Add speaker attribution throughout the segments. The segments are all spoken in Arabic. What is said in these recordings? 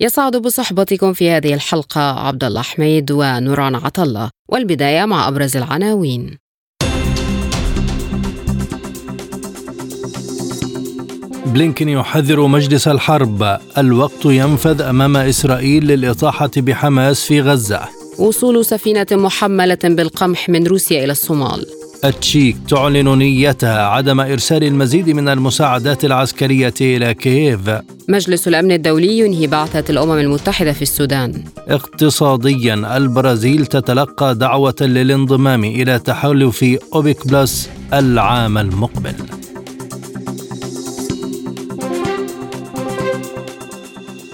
Speaker 1: يسعد بصحبتكم في هذه الحلقة عبد الله حميد ونوران عطا الله والبداية مع أبرز العناوين.
Speaker 2: بلينكن يحذر مجلس الحرب. الوقت ينفذ أمام إسرائيل للإطاحة بحماس في غزة.
Speaker 1: وصول سفينة محملة بالقمح من روسيا إلى الصومال.
Speaker 2: التشيك تعلن نيتها عدم إرسال المزيد من المساعدات العسكرية إلى كييف.
Speaker 1: مجلس الأمن الدولي ينهي بعثة الأمم المتحدة في السودان.
Speaker 2: اقتصاديا البرازيل تتلقى دعوة للانضمام إلى تحالف أوبك بلس العام المقبل.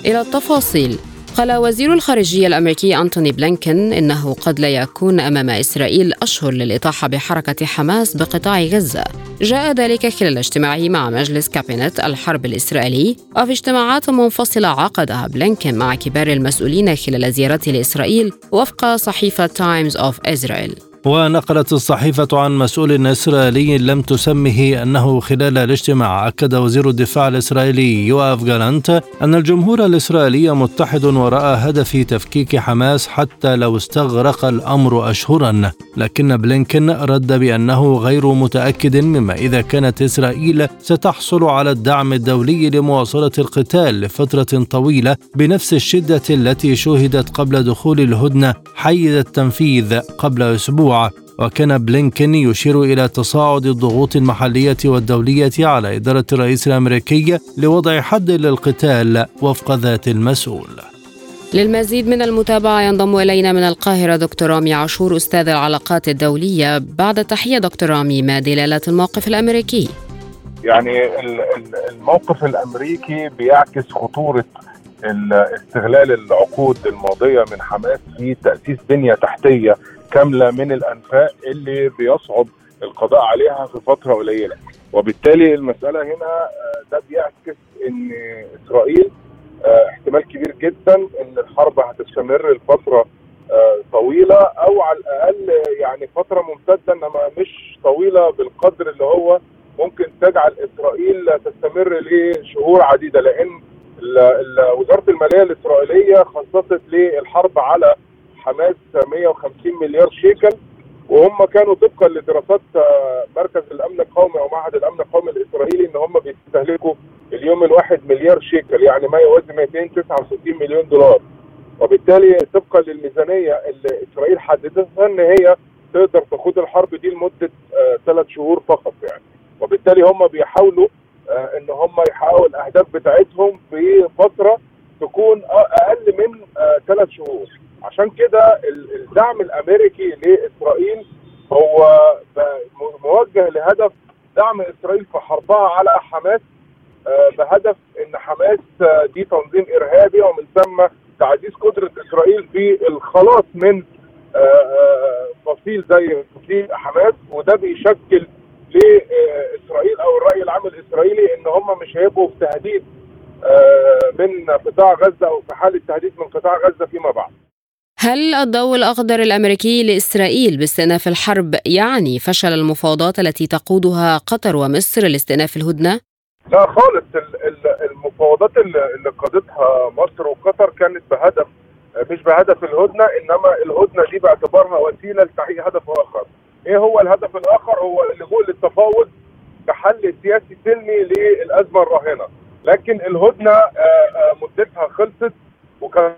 Speaker 1: إلى التفاصيل. قال وزير الخارجية الأمريكي أنتوني بلينكن إنه قد لا يكون أمام إسرائيل أشهر للإطاحة بحركة حماس بقطاع غزة. جاء ذلك خلال اجتماعه مع مجلس كابينت الحرب الإسرائيلي وفي اجتماعات منفصلة عقدها بلينكن مع كبار المسؤولين خلال زيارته لإسرائيل وفق صحيفة تايمز أوف إسرائيل
Speaker 2: ونقلت الصحيفة عن مسؤول إسرائيلي لم تسمه أنه خلال الاجتماع أكد وزير الدفاع الإسرائيلي يوآف جالانت أن الجمهور الإسرائيلي متحد وراء هدف تفكيك حماس حتى لو استغرق الأمر أشهرا لكن بلينكن رد بأنه غير متأكد مما إذا كانت إسرائيل ستحصل على الدعم الدولي لمواصلة القتال لفترة طويلة بنفس الشدة التي شهدت قبل دخول الهدنة حيز التنفيذ قبل أسبوع. وكان بلينكن يشير إلى تصاعد الضغوط المحلية والدولية على إدارة الرئيس الأمريكي لوضع حد للقتال وفق ذات المسؤول.
Speaker 1: للمزيد من المتابعة ينضم إلينا من القاهرة دكتور رامي عاشور أستاذ العلاقات الدولية. بعد تحية دكتور رامي ما دلالة الموقف الأمريكي؟
Speaker 3: يعني ال- ال- الموقف الأمريكي بيعكس خطورة ال- استغلال العقود الماضية من حماس في تأسيس بنية تحتية كاملة من الأنفاق اللي بيصعب القضاء عليها في فترة قليلة. وبالتالي المسألة هنا آه، ده بيعكس إن إسرائيل آه، احتمال كبير جدا إن الحرب هتستمر لفترة آه، طويلة أو على الأقل يعني فترة ممتدة إنما مش طويلة بالقدر اللي هو ممكن تجعل إسرائيل تستمر لشهور عديدة. لأن وزارة المالية الإسرائيلية خصصت للحرب على حماس 150 مليار شيكل وهم كانوا طبقا لدراسات آه، مركز الأمن القومي أو معهد الأمن القومي الإسرائيلي إن هم بيستهلكوا اليوم الواحد مليار شيكل يعني ما يوازي 269 مليون دولار. وبالتالي طبقا للميزانية اللي إسرائيل حددتها إن هي تقدر تخوض الحرب دي لمدة ثلاث شهور فقط يعني. وبالتالي هم بيحاولوا آه، إن هم يحققوا الأهداف بتاعتهم في فترة تكون أقل من ثلاث شهور. عشان كده ال- الدعم الأمريكي لإسرائيل هو موجه لهدف دعم إسرائيل في حربها على حماس آه، بهدف إن حماس آه، دي تنظيم إرهابي ومن ثم تعزيز قدرة إسرائيل في الخلاص من آه، فصيل زي فصيل حماس وده بيشكل لإسرائيل أو الرأي العام الإسرائيلي إن هم مش هيبقوا في تهديد من قطاع غزة أو في حالة تهديد من قطاع غزة فيما بعد.
Speaker 1: هل الضوء الأخضر الأمريكي لإسرائيل باستئناف الحرب يعني فشل المفاوضات التي تقودها قطر ومصر لاستئناف الهدنة؟
Speaker 3: لا خالص ال- ال- المفاوضات اللي اللي قادتها مصر وقطر كانت بهدف مش بهدف الهدنة إنما الهدنة دي باعتبارها وسيلة لتحقيق هدف آخر. إيه هو الهدف الآخر؟ هو اللجوء للتفاوض كحل سياسي سلمي للأزمة الراهنة. لكن الهدنة آه، آه، مدتها خلصت وكان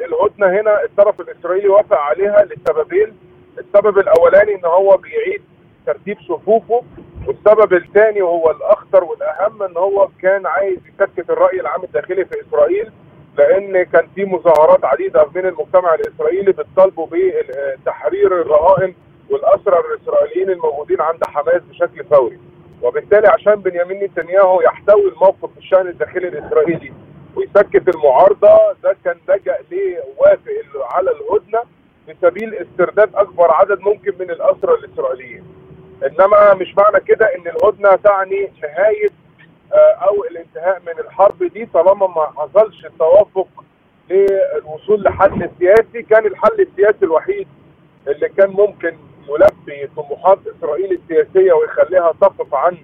Speaker 3: الهدنة هنا الطرف الإسرائيلي وافق عليها لسببين. السبب الأولاني إن هو بيعيد ترتيب صفوفه والسبب الثاني وهو الأخطر والأهم إن هو كان عايز يسكت الرأي العام الداخلي في إسرائيل لأن كان في مظاهرات عديدة من المجتمع الإسرائيلي بتطالبوا بتحرير الرهائن والأسرى الإسرائيليين الموجودين عند حماس بشكل فوري وبالتالي عشان بنيامين نتنياهو يحتوي الموقف في الشأن الداخلي الإسرائيلي ويسكت المعارضة. ده كان لجأ لوافق على الهدنة في سبيل استرداد أكبر عدد ممكن من الأسرى الإسرائيليين. إنما مش معنى كده إن الهدنة تعني نهاية آه، أو الانتهاء من الحرب دي طالما ما حصلش التوافق للوصول لحل سياسي. كان الحل السياسي الوحيد اللي كان ممكن يلبي طموحات إسرائيل السياسية ويخليها تقف عن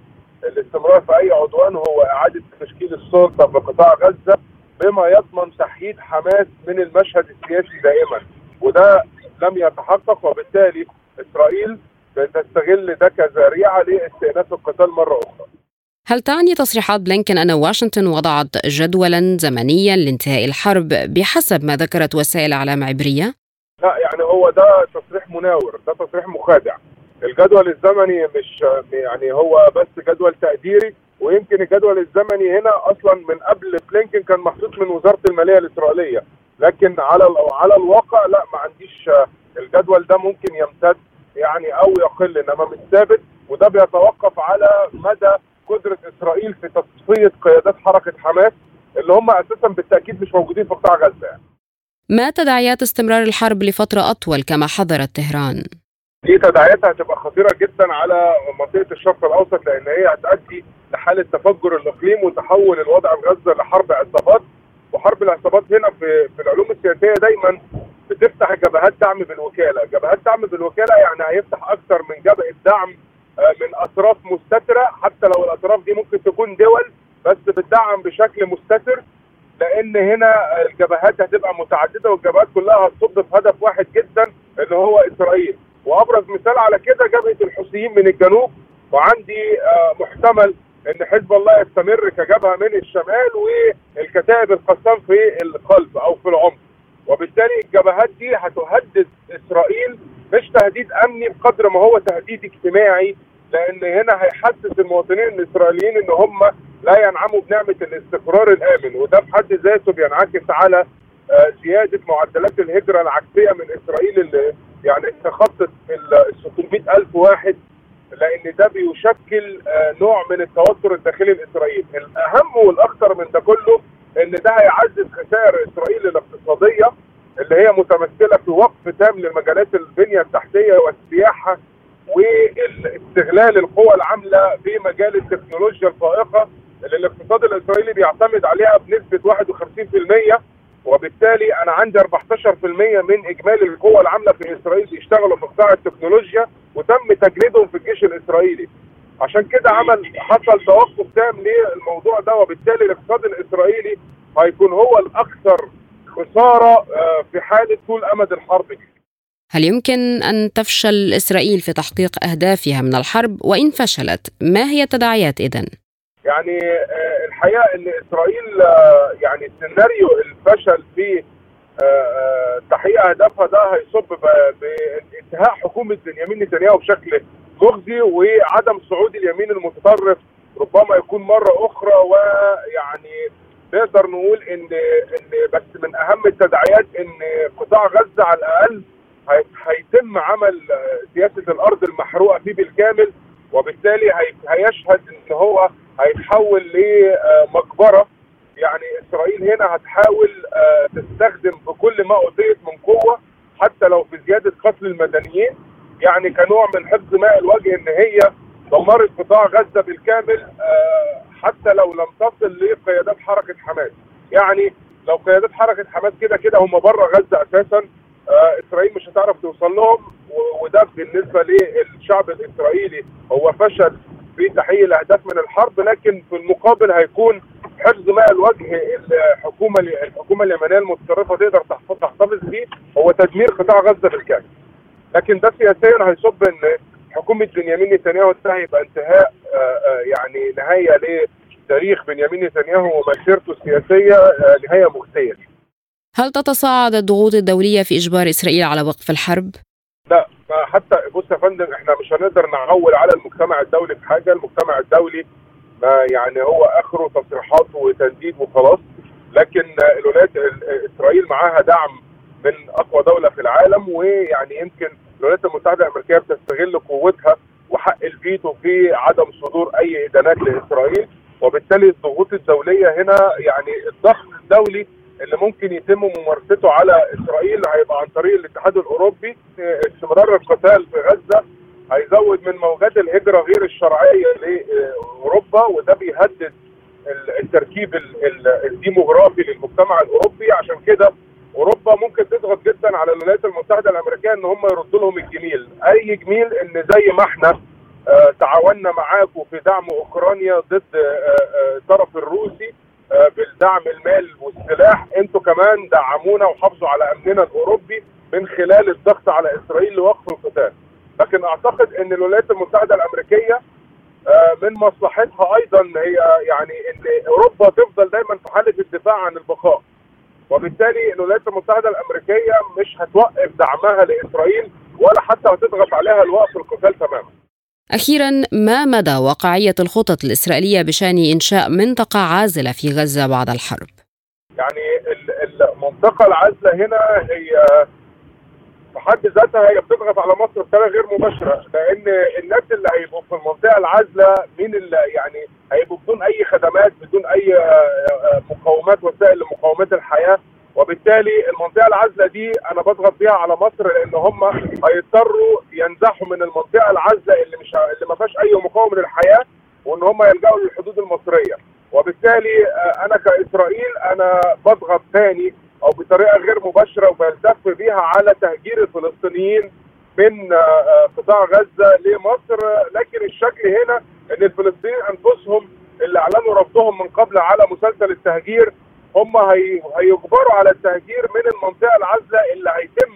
Speaker 3: الاستمرار في أي عدوان هو إعادة تشكيل السلطة في قطاع غزة بما يضمن تحييد حماس من المشهد السياسي دائما وده لم يتحقق وبالتالي إسرائيل بتستغل ده كذريعه لاستئناف القتال مرة أخرى.
Speaker 1: هل تعني تصريحات بلينكن أن واشنطن وضعت جدولا زمنيا لانتهاء الحرب بحسب ما ذكرت وسائل إعلام عبرية؟
Speaker 3: لا يعني هو ده تصريح مناور ده تصريح مخادع الجدول الزمني مش يعني هو بس جدول تقديري ويمكن الجدول الزمني هنا أصلا من قبل بلينكن كان محطوط من وزارة المالية الإسرائيلية لكن على على الواقع لا ما عنديش الجدول ده ممكن يمتد يعني أو يقل إنما مش ثابت وده بيتوقف على مدى قدرة إسرائيل في تصفية قيادات حركة حماس اللي هم أساسا بالتأكيد مش موجودين في قطاع غزة يعني.
Speaker 1: ما تداعيات استمرار الحرب لفترة أطول كما حذرت طهران؟
Speaker 3: دي تداعياتها هتبقى خطيرة جدا على منطقة الشرق الأوسط لأن هي هتؤدي لحالة تفجر الإقليم وتحول الوضع في غزة لحرب عصابات. وحرب العصابات هنا في في العلوم السياسية دايما بتفتح جبهات دعم بالوكالة، جبهات دعم بالوكالة يعني هيفتح أكثر من جبهة دعم من أطراف مستترة. حتى لو الأطراف دي ممكن تكون دول بس بتدعم بشكل مستتر لأن هنا الجبهات هتبقى متعددة والجبهات كلها هتصب في هدف واحد جدا اللي هو إسرائيل. وأبرز مثال على كده جبهة الحوثيين من الجنوب وعندي محتمل إن حزب الله يستمر كجبهة من الشمال والكتائب القسام في القلب أو في العمق. وبالتالي الجبهات دي هتهدد إسرائيل مش تهديد أمني بقدر ما هو تهديد اجتماعي لأن هنا هيحسس المواطنين الإسرائيليين إن هم لا ينعموا بنعمة الاستقرار الآمن وده في حد ذاته بينعكس على زيادة معدلات الهجرة العكسية من إسرائيل يعني تخطت ال 600 ألف واحد لأن ده بيشكل نوع من التوتر الداخلي الاسرائيلي الأهم والأخطر من ده كله إن ده هيعزز خسائر إسرائيل الاقتصادية اللي هي متمثلة في وقف تام لمجالات البنية التحتية والسياحة واستغلال القوى العاملة في مجال التكنولوجيا الفائقة اللي الاقتصاد الإسرائيلي بيعتمد عليها بنسبة 51% وبالتالي أنا عندي 14% من إجمالي القوى العاملة في إسرائيل بيشتغلوا في قطاع التكنولوجيا وتم تجنيدهم في الجيش الإسرائيلي عشان كده عمل حصل توقف تام للموضوع ده وبالتالي الاقتصاد الإسرائيلي هيكون هو الأكثر خسارة في حالة طول أمد الحرب دي.
Speaker 1: هل يمكن أن تفشل إسرائيل في تحقيق أهدافها من الحرب وإن فشلت ما هي التداعيات إذن؟
Speaker 3: يعني الحقيقة إن إسرائيل يعني سيناريو الفشل في تحقيق أهدافها ده هيصب بانتهاء حكومة بنيامين نتنياهو بشكل مخزي وعدم صعود اليمين المتطرف ربما يكون مرة أخرى ويعني نقدر نقول إن إن بس من أهم التداعيات إن قطاع غزة على الأقل هيتم عمل سياسة الأرض المحروقة فيه بالكامل. وبالتالي هيشهد إن هو هيتحول لمقبرة. يعني إسرائيل هنا هتحاول تستخدم بكل ما اوتيت من قوة حتى لو في زيادة قتل المدنيين. يعني كنوع من حفظ ماء الوجه إن هي دمرت قطاع غزة بالكامل حتى لو لم تصل لقيادات حركة حماس. يعني لو قيادات حركة حماس كده كده هم بره غزة أساسا. إسرائيل مش هتعرف توصل لهم وده بالنسبة للشعب الإسرائيلي هو فشل في تحقيق الأهداف من الحرب لكن في المقابل هيكون حفظ ماء الوجه الحكومة الحكومة اليمنية المتطرفة تقدر تحتفظ بيه هو تدمير قطاع غزة بالكامل. لكن ده سياسيا هيصب إن حكومة بنيامين نتنياهو ده هيبقى انتهاء يعني نهاية لتاريخ بنيامين نتنياهو ومسيرته السياسية نهاية مخزيه.
Speaker 1: هل تتصاعد الضغوط الدولية في إجبار إسرائيل على وقف الحرب؟
Speaker 3: لا حتى بص يا فندم إحنا مش هنقدر نعول على المجتمع الدولي في حاجة، المجتمع الدولي ما يعني هو آخره تصريحات وتنديد وخلاص. لكن الولايات إسرائيل معاها دعم من أقوى دولة في العالم ويعني يمكن الولايات المتحدة الأمريكية بتستغل قوتها وحق الفيتو في عدم صدور أي إدانات لإسرائيل. وبالتالي الضغوط الدولية هنا يعني الضغط الدولي اللي ممكن يتم ممارسته على إسرائيل هيبقى عن طريق الاتحاد الأوروبي. استمرار القتال في غزة هيزود من موجات الهجرة غير الشرعية لأوروبا وده بيهدد التركيب الديموغرافي للمجتمع الأوروبي. عشان كده أوروبا ممكن تضغط جدا على الولايات المتحدة الأمريكية إن هم يردوا لهم الجميل. أي جميل إن زي ما إحنا آه تعاوننا معاكم في دعم أوكرانيا ضد آه الطرف الروسي آه بالدعم المالي والسلاح أنتوا كمان دعمونا وحافظوا على أمننا الأوروبي من خلال الضغط على إسرائيل لوقف القتال. لكن أعتقد إن الولايات المتحدة الأمريكية من مصلحتها أيضا هي يعني إن أوروبا تفضل دايما في حالة الدفاع عن البقاء. وبالتالي الولايات المتحدة الأمريكية مش هتوقف دعمها لإسرائيل ولا حتى هتضغط عليها لوقف القتال تماما.
Speaker 1: أخيرا ما مدى واقعية الخطط الإسرائيلية بشأن إنشاء منطقة عازلة في غزة بعد الحرب؟
Speaker 3: يعني المنطقة العازلة هنا هي بحد ذاتها هي بتضغط على مصر بطريقة غير مباشرة لأن الناس اللي هيبقوا في المنطقة العازلة مين اللي يعني هيبقوا بدون أي خدمات بدون أي مقومات وسائل لمقاومه الحياة وبالتالي المنطقة العازلة دي أنا بضغط بيها على مصر لأن هم هيضطروا ينزحوا من المنطقة العازلة اللي مش اللي ما فيهاش أي مقاومة للحياة وإن هم يلجأوا للحدود المصرية. وبالتالي أنا كإسرائيل أنا بضغط ثاني أو بطريقة غير مباشرة وبلتف بيها على تهجير الفلسطينيين من قطاع غزة لمصر. لكن الشكل هنا إن الفلسطينيين أنفسهم اللي أعلنوا رفضهم من قبل على مسلسل التهجير هم هيجبروا على التهجير من المنطقة العازله اللي هيتم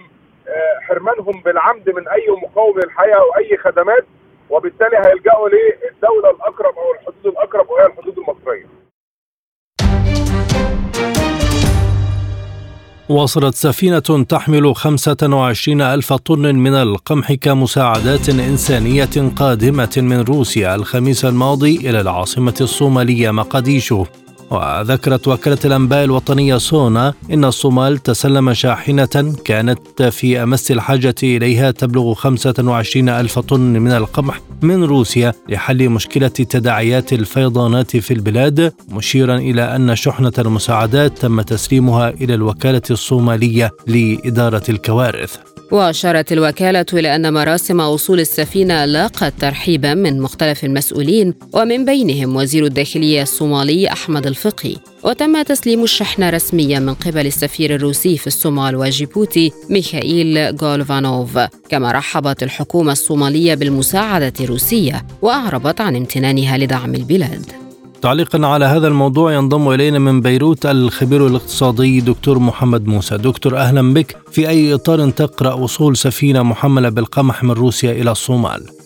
Speaker 3: حرمانهم بالعمد من أي مقاومه للحياة أو أي خدمات وبالتالي هيلجأوا للدولة الأقرب أو الحدود الأقرب وهي الحدود المصرية.
Speaker 2: وصلت سفينة تحمل 25 ألف طن من القمح كمساعدات إنسانية قادمة من روسيا الخميس الماضي إلى العاصمة الصومالية مقديشو وذكرت وكالة الأنباء الوطنية سونا إن الصومال تسلم شاحنة كانت في أمس الحاجة إليها تبلغ 25 ألف طن من القمح من روسيا لحل مشكلة تداعيات الفيضانات في البلاد مشيرا إلى أن شحنة المساعدات تم تسليمها إلى الوكالة الصومالية لإدارة الكوارث.
Speaker 1: وأشارت الوكالة إلى أن مراسم وصول السفينة لاقت ترحيبا من مختلف المسؤولين ومن بينهم وزير الداخلية الصومالي أحمد الفقي وتم تسليم الشحنة رسميا من قبل السفير الروسي في الصومال وجيبوتي ميخائيل غولفانوف كما رحبت الحكومة الصومالية بالمساعدة الروسية وأعربت عن امتنانها لدعم البلاد.
Speaker 2: تعليقا على هذا الموضوع ينضم إلينا من بيروت الخبير الاقتصادي دكتور محمد موسى. دكتور أهلا بك. في أي إطار تقرأ وصول سفينة محملة بالقمح من روسيا إلى الصومال؟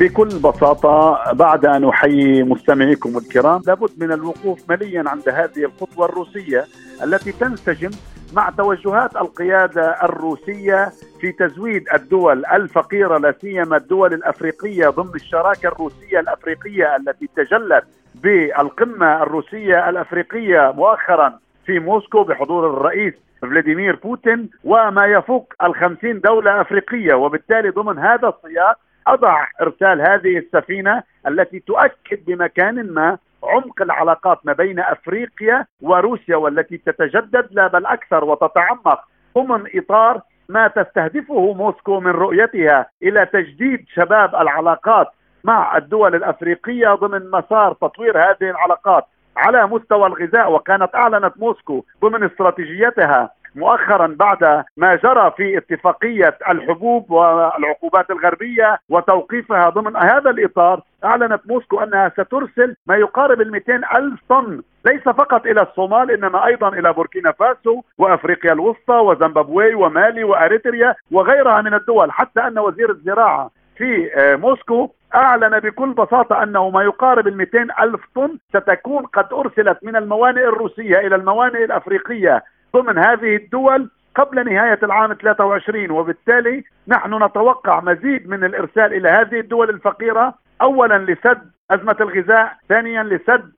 Speaker 4: بكل بساطة بعد أن أحيي مستمعيكم الكرام لابد من الوقوف مليا عند هذه الخطوة الروسية التي تنسجم مع توجهات القيادة الروسية في تزويد الدول الفقيرة لا سيما الدول الأفريقية ضمن الشراكة الروسية الأفريقية التي تجلت بالقمة الروسية الأفريقية مؤخرا في موسكو بحضور الرئيس فلاديمير بوتين وما يفوق الخمسين دولة أفريقية وبالتالي ضمن هذا السياق أضع إرسال هذه السفينة التي تؤكد بمكان ما عمق العلاقات ما بين أفريقيا وروسيا والتي تتجدد لا بل أكثر وتتعمق. ضمن إطار ما تستهدفه موسكو من رؤيتها إلى تجديد شباب العلاقات مع الدول الأفريقية ضمن مسار تطوير هذه العلاقات على مستوى الغذاء وكانت أعلنت موسكو ضمن استراتيجيتها مؤخرا بعد ما جرى في اتفاقية الحبوب والعقوبات الغربية وتوقيفها ضمن هذا الإطار أعلنت موسكو أنها سترسل ما يقارب ال ألف طن. ليس فقط إلى الصومال إنما أيضا إلى بوركينا فاسو وأفريقيا الوسطى وزيمبابوي ومالي وأريتريا وغيرها من الدول. حتى أن وزير الزراعة في موسكو أعلن بكل بساطة أنه ما يقارب ال ألف طن ستكون قد أرسلت من الموانئ الروسية إلى الموانئ الأفريقية. ضمن هذه الدول قبل نهاية العام 23 وبالتالي نحن نتوقع مزيد من الإرسال إلى هذه الدول الفقيرة أولا لسد أزمة الغذاء ثانيا لسد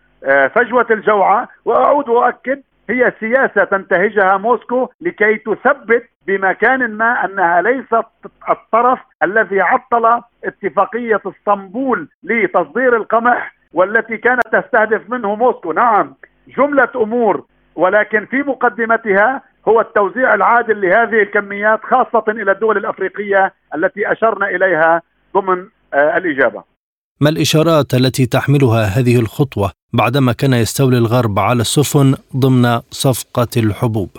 Speaker 4: فجوة الجوعة وأعود وأؤكد هي سياسة تنتهجها موسكو لكي تثبت بمكان ما أنها ليست الطرف الذي عطل اتفاقية اسطنبول لتصدير القمح والتي كانت تستهدف منه موسكو. نعم جملة أمور ولكن في مقدمتها هو التوزيع العادل لهذه الكميات خاصة إلى الدول الأفريقية التي أشرنا إليها ضمن آه، الإجابة
Speaker 2: ما الإشارات التي تحملها هذه الخطوة بعدما كان يستولي الغرب على السفن ضمن صفقة الحبوب؟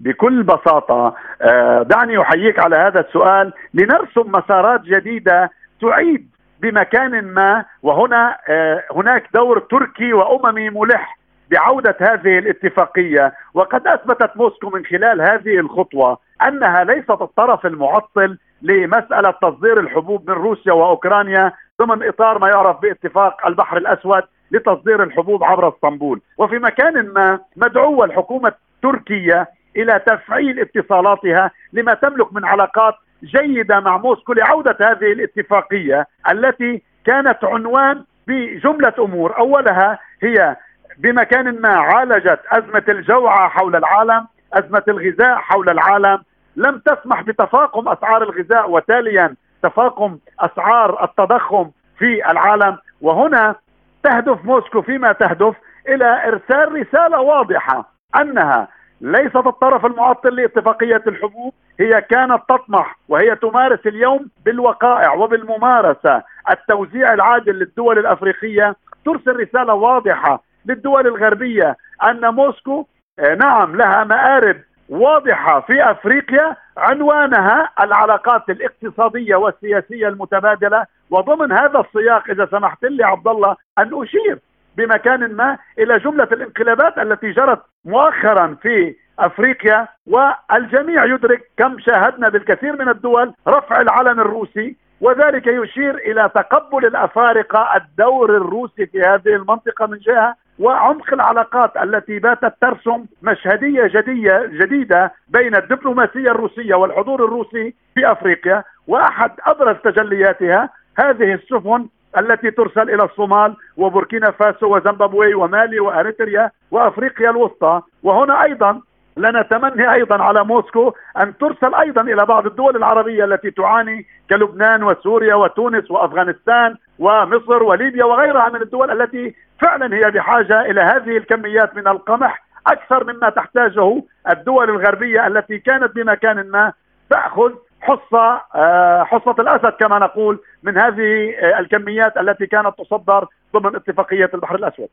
Speaker 4: بكل بساطة آه، دعني أحييك على هذا السؤال لنرسم مسارات جديدة تعيد بمكان ما وهنا آه، هناك دور تركي وأممي ملح بعودة هذه الاتفاقية وقد أثبتت موسكو من خلال هذه الخطوة أنها ليست الطرف المعطل لمسألة تصدير الحبوب من روسيا وأوكرانيا ضمن إطار ما يعرف باتفاق البحر الأسود لتصدير الحبوب عبر اسطنبول. وفي مكان ما مدعوة الحكومة التركية إلى تفعيل اتصالاتها لما تملك من علاقات جيدة مع موسكو لعودة هذه الاتفاقية التي كانت عنوان بجملة أمور. أولها هي بمكان ما عالجت أزمة الجوعة حول العالم أزمة الغذاء حول العالم. لم تسمح بتفاقم أسعار الغذاء وتاليا تفاقم أسعار التضخم في العالم. وهنا تهدف موسكو فيما تهدف إلى إرسال رسالة واضحة أنها ليست الطرف المعطل لاتفاقية الحبوب هي كانت تطمح وهي تمارس اليوم بالوقائع وبالممارسة. التوزيع العادل للدول الأفريقية ترسل رسالة واضحة للدول الغربية أن موسكو آه، نعم لها مآرب واضحة في أفريقيا عنوانها العلاقات الاقتصادية والسياسية المتبادلة وضمن هذا السياق إذا سمحت لي عبد الله أن أشير بمكان ما إلى جملة الانقلابات التي جرت مؤخرا في أفريقيا والجميع يدرك كم شاهدنا بالكثير من الدول رفع العلم الروسي وذلك يشير إلى تقبل الأفارقة الدور الروسي في هذه المنطقة من جهة وعمق العلاقات التي باتت ترسم مشهدية جدية جديدة بين الدبلوماسية الروسية والحضور الروسي في أفريقيا وأحد أبرز تجلياتها هذه السفن التي ترسل إلى الصومال وبوركينا فاسو وزيمبابوي ومالي وأريتريا وأفريقيا الوسطى. وهنا أيضا لنا تمني أيضا على موسكو أن ترسل أيضا إلى بعض الدول العربية التي تعاني كلبنان وسوريا وتونس وأفغانستان ومصر وليبيا وغيرها من الدول التي فعلا هي بحاجة إلى هذه الكميات من القمح أكثر مما تحتاجه الدول الغربية التي كانت بمكان ما تأخذ حصة آه، حصة الأسد كما نقول من هذه آه، الكميات التي كانت تصدر ضمن اتفاقية البحر الأسود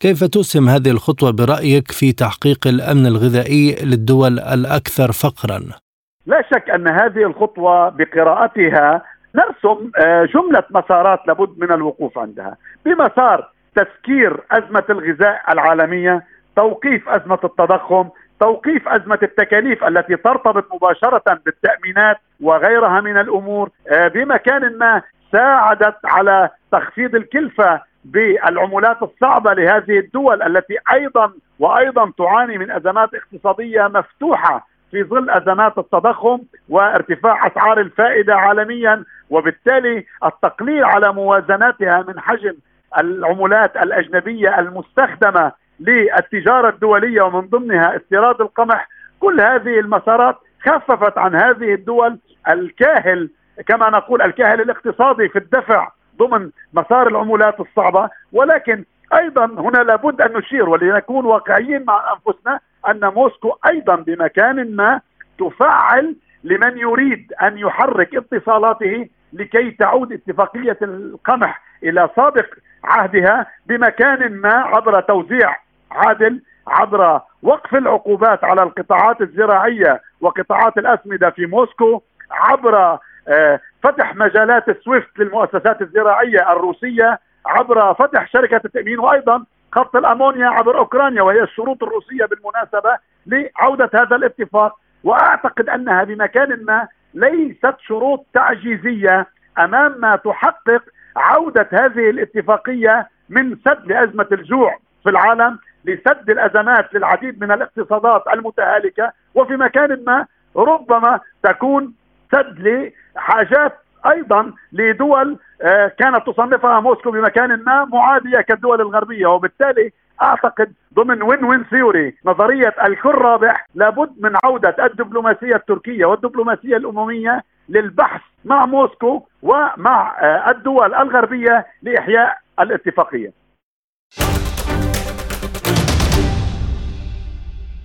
Speaker 2: كيف تسهم هذه الخطوة برأيك في تحقيق الأمن الغذائي للدول الأكثر فقرا؟
Speaker 4: لا شك أن هذه الخطوة بقراءتها نرسم آه، جملة مسارات لابد من الوقوف عندها بمسار تسكير أزمة الغذاء العالمية توقيف أزمة التضخم توقيف أزمة التكاليف التي ترتبط مباشرة بالتأمينات وغيرها من الأمور آه، بمكان ما ساعدت على تخفيض الكلفة بالعملات الصعبة لهذه الدول التي أيضا وأيضا تعاني من أزمات اقتصادية مفتوحة في ظل أزمات التضخم وارتفاع أسعار الفائدة عالميا وبالتالي التقليل على موازناتها من حجم العملات الأجنبية المستخدمة للتجارة الدولية ومن ضمنها استيراد القمح كل هذه المسارات خففت عن هذه الدول. الكاهل كما نقول الكاهل الاقتصادي في الدفع ضمن مسار العملات الصعبة. ولكن أيضا هنا لابد أن نشير ولنكون واقعيين مع أنفسنا أن موسكو أيضا بمكان ما تفعل لمن يريد أن يحرك اتصالاته لكي تعود اتفاقية القمح إلى سابق عهدها بمكان ما عبر توزيع عادل عبر وقف العقوبات على القطاعات الزراعية وقطاعات الأسمدة في موسكو عبر آه، فتح مجالات السويفت للمؤسسات الزراعية الروسية عبر فتح شركة التأمين وأيضا خط الأمونيا عبر أوكرانيا وهي الشروط الروسية بالمناسبة لعودة هذا الاتفاق. وأعتقد أنها بمكان ما ليست شروط تعجيزية أمام ما تحقق عودة هذه الاتفاقية من سد لازمه الجوع في العالم لسد الأزمات للعديد من الاقتصادات المتهالكة وفي مكان ما ربما تكون سد لحاجات أيضا لدول آه، كانت تصنفها موسكو بمكان ما معادية كالدول الغربية وبالتالي أعتقد ضمن وين وين ثيوري نظرية الكل رابح لابد من عودة الدبلوماسية التركية والدبلوماسية الأممية للبحث مع موسكو ومع آه، الدول الغربية لإحياء الاتفاقية.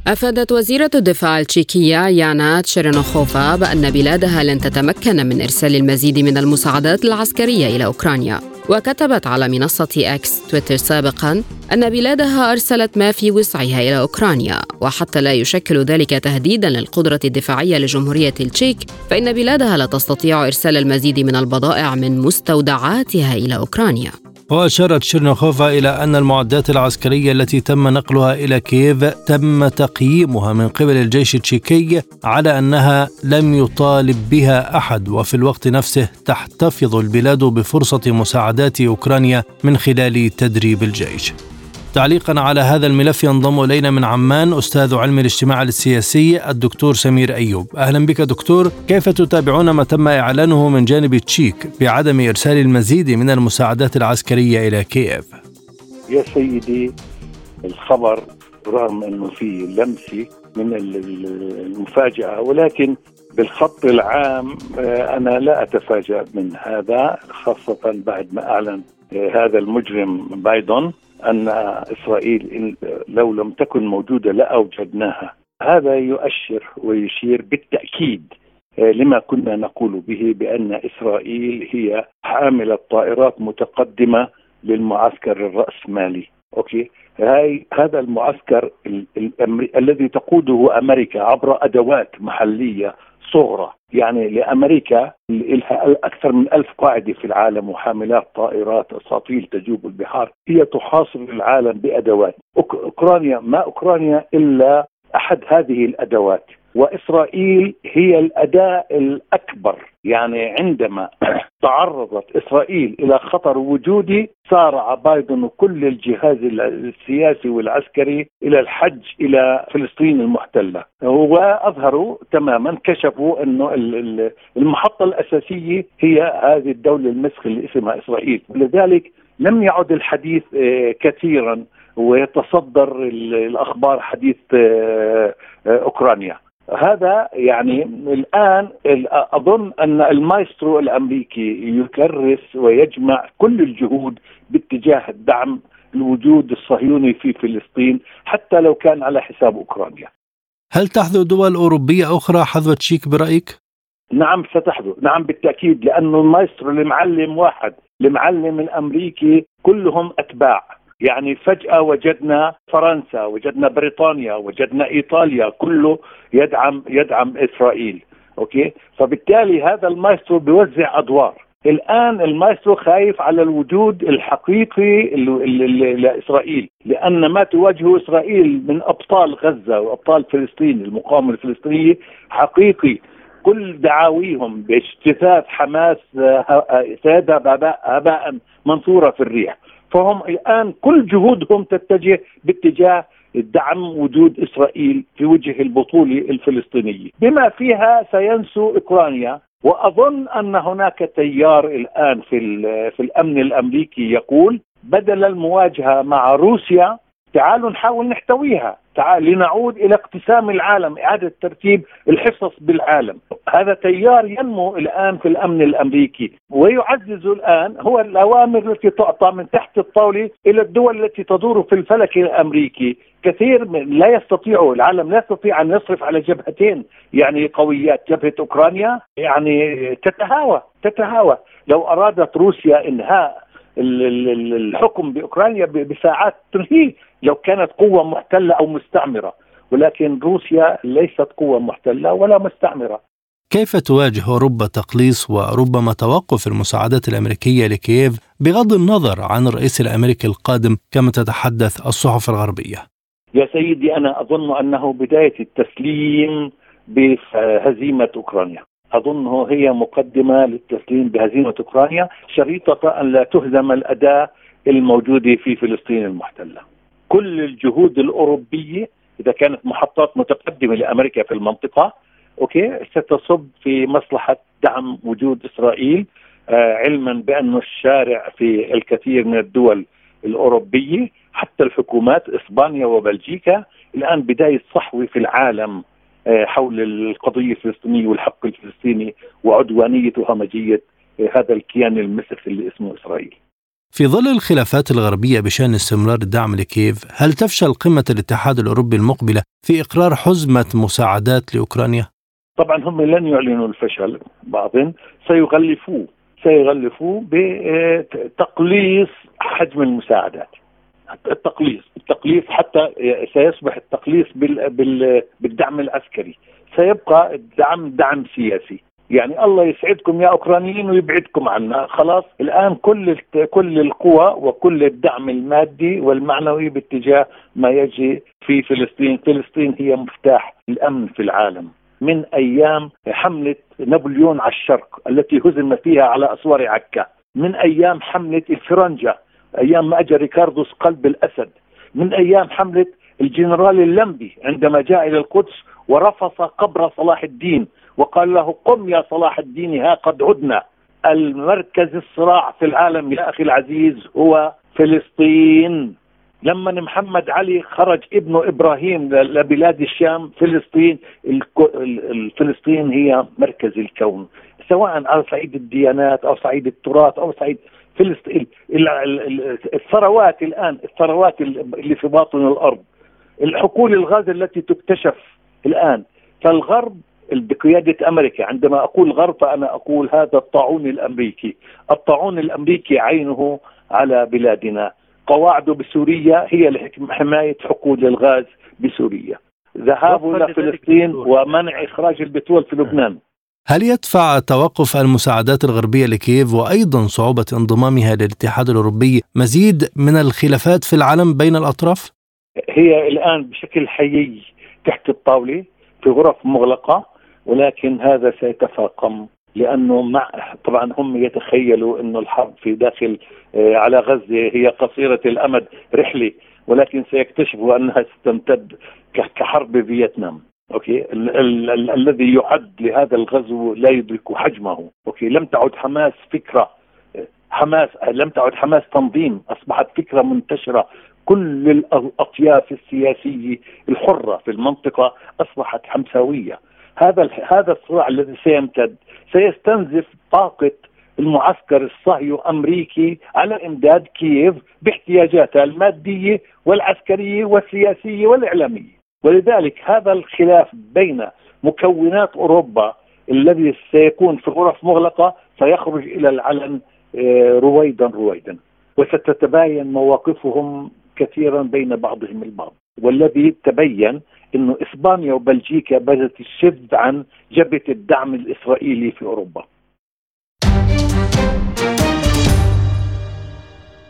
Speaker 1: أفادت وزيرة الدفاع التشيكية يانا تشيرنوخوفا بأن بلادها لن تتمكن من إرسال المزيد من المساعدات العسكرية إلى أوكرانيا. وكتبت على منصة أكس تويتر سابقا أن بلادها أرسلت ما في وسعها إلى أوكرانيا وحتى لا يشكل ذلك تهديدا للقدرة الدفاعية لجمهورية التشيك فإن بلادها لا تستطيع إرسال المزيد من البضائع من مستودعاتها إلى أوكرانيا.
Speaker 2: وأشارت شيرنوخوفا إلى أن المعدات العسكرية التي تم نقلها إلى كييف تم تقييمها من قبل الجيش التشيكي على أنها لم يطالب بها أحد وفي الوقت نفسه تحتفظ البلاد بفرصة مساعدات أوكرانيا من خلال تدريب الجيش. تعليقا على هذا الملف ينضم إلينا من عمان أستاذ علم الاجتماع السياسي الدكتور سمير أيوب. أهلا بك دكتور. كيف تتابعون ما تم إعلانه من جانب تشيك بعدم إرسال المزيد من المساعدات العسكرية إلى كييف؟
Speaker 5: يا سيدي الخبر رغم إنه في لمسه من المفاجأة ولكن بالخط العام آه، أنا لا أتفاجأ من هذا خاصة بعد ما أعلن آه، هذا المجرم بايدن. أن إسرائيل لو لم تكن موجودة لأوجدناها. هذا يؤشر ويشير بالتأكيد آه، لما كنا نقول به بأن إسرائيل هي حامله طائرات متقدمة للمعسكر الرأسمالي. أوكي؟ هاي هذا المعسكر الذي تقوده أمريكا عبر أدوات محلية صغرى. يعني لأمريكا لها أكثر من ألف قاعدة في العالم وحاملات طائرات أساطيل تجوب البحار. هي تحاصر العالم بأدوات. أوكرانيا ما أوكرانيا إلا أحد هذه الأدوات. وإسرائيل هي الاداه الأكبر. يعني عندما تعرضت إسرائيل إلى خطر وجودي سارع بايدن وكل الجهاز السياسي والعسكري إلى الحج إلى فلسطين المحتلة. وأظهروا تماما كشفوا أنه المحطة الأساسية هي هذه الدولة المسخ اللي اسمها إسرائيل. ولذلك لم يعد الحديث آه، كثيرا ويتصدر الأخبار حديث آه، آه، أوكرانيا. هذا يعني الآن أظن أن المايسترو الأمريكي يكرس ويجمع كل الجهود باتجاه الدعم الوجود الصهيوني في فلسطين حتى لو كان على حساب أوكرانيا.
Speaker 2: هل تحذو دول أوروبية أخرى حذو تشيك برأيك؟
Speaker 5: نعم ستحذو، نعم بالتأكيد لأنه المايسترو المعلم واحد، المعلم الأمريكي كلهم أتباع يعني فجأة وجدنا فرنسا وجدنا بريطانيا وجدنا إيطاليا كله يدعم يدعم إسرائيل okay؟ فبالتالي هذا المايسترو بيوزع أدوار. الآن المايسترو خايف على الوجود الحقيقي لإسرائيل لأن ما تواجهه إسرائيل من أبطال غزة وأبطال فلسطين المقاومة الفلسطينية حقيقي. كل دعاويهم باجتثاث حماس سيذهب هباء منثورة في الريح. فهم الآن كل جهودهم تتجه باتجاه دعم وجود إسرائيل في وجه البطولة الفلسطينية، بما فيها سينسو أوكرانيا وأظن أن هناك تيار الآن في في الأمن الأمريكي يقول بدل المواجهة مع روسيا تعالوا نحاول نحتويها. تعال لنعود إلى اقتسام العالم إعادة ترتيب الحصص بالعالم. هذا تيار ينمو الآن في الأمن الأمريكي ويعزز الآن هو الأوامر التي تعطى من تحت الطاولة إلى الدول التي تدور في الفلك الأمريكي. كثير لا يستطيع العالم لا يستطيع أن يصرف على جبهتين يعني قويات جبهة أوكرانيا يعني تتهاوى تتهاوى. لو أرادت روسيا إنهاء الحكم بأوكرانيا بساعات تنهيه لو كانت قوة محتلة أو مستعمرة ولكن روسيا ليست قوة محتلة ولا مستعمرة
Speaker 2: كيف تواجه اوروبا تقليص وربما توقف المساعدات الأمريكية لكييف بغض النظر عن الرئيس الأمريكي القادم كما تتحدث الصحف الغربية؟
Speaker 5: يا سيدي أنا أظن أنه بداية التسليم بهزيمة أوكرانيا. اظنه هي مقدمة للتسليم بهزيمة أوكرانيا شريطة أن لا تهزم الأداة الموجودة في فلسطين المحتلة. كل الجهود الأوروبية إذا كانت محطات متقدمة لأمريكا في المنطقة أوكي ستصب في مصلحة دعم وجود إسرائيل آه علما بأن الشارع في الكثير من الدول الأوروبية حتى الحكومات إسبانيا وبلجيكا الآن بداية صحوة في العالم آه حول القضية الفلسطينية والحق الفلسطيني وعدوانيه وهمجيه آه هذا الكيان المسخ اللي اسمه إسرائيل.
Speaker 2: في ظل الخلافات الغربية بشأن استمرار الدعم لكييف هل تفشل قمة الاتحاد الأوروبي المقبلة في إقرار حزمة مساعدات لأوكرانيا؟
Speaker 5: طبعا هم لن يعلنوا الفشل بعض سيغلفوه سيغلفوه بتقليص حجم المساعدات. التقليص التقليص حتى سيصبح التقليص بال بال بالدعم العسكري. سيبقى الدعم دعم سياسي. يعني الله يسعدكم يا أوكرانيين ويبعدكم عنا. خلاص الآن كل كل القوى وكل الدعم المادي والمعنوي باتجاه ما يجري في فلسطين. فلسطين هي مفتاح الأمن في العالم. من أيام حملة نابليون على الشرق التي هزم فيها على أسوار عكا. من أيام حملة الفرنجة أيام ما اجى ريكاردوس قلب الأسد. من أيام حملة الجنرال اللمبي عندما جاء إلى القدس ورفض قبر صلاح الدين. وقال له قم يا صلاح الدين ها قد عدنا المركز الصراع في العالم يا أخي العزيز هو فلسطين. لما محمد علي خرج ابنه إبراهيم لبلاد الشام فلسطين فلسطين هي مركز الكون. سواء على صعيد الديانات أو صعيد التراث أو صعيد فلسطين الثروات الآن الثروات اللي في باطن الأرض. الحقول الغاز التي تكتشف الآن فالغرب بقيادة أمريكا. عندما أقول غرب فأنا أقول هذا الطاعون الأمريكي. الطاعون الأمريكي عينه على بلادنا. قواعده بسوريا هي لحماية حقول الغاز بسوريا. ذهابه إلى فلسطين ومنع إخراج البترول في لبنان.
Speaker 2: هل يدفع توقف المساعدات الغربية لكييف وأيضا صعوبة انضمامها للاتحاد الأوروبي مزيد من الخلافات في العالم بين الأطراف؟
Speaker 5: هي الآن بشكل حيي تحت الطاولة في غرف مغلقة. ولكن هذا سيتفاقم لأنه مع طبعا هم يتخيلوا إنه الحرب في داخل آه، على غزة هي قصيرة الأمد رحلة ولكن سيكتشفوا أنها ستمتد كحرب فيتنام. okay؟ ال- ال- ال- الذي يعد لهذا الغزو لا يدرك حجمه. okay؟ لم تعد حماس فكرة حماس لم تعد حماس تنظيم أصبحت فكرة منتشرة. كل الأطياف السياسية الحرة في المنطقة أصبحت حمساوية. هذا هذا الصراع الذي سيمتد سيستنزف طاقة المعسكر الصهيو أمريكي على إمداد كييف باحتياجاتها المادية والعسكرية والسياسية والإعلامية. ولذلك هذا الخلاف بين مكونات أوروبا الذي سيكون في غرف مغلقة سيخرج إلى العلن آه، رويدا رويدا. وستتباين مواقفهم كثيرا بين بعضهم البعض. والذي تبين إنه إسبانيا وبلجيكا بدأت تشد عن جبهة الدعم الإسرائيلي في أوروبا.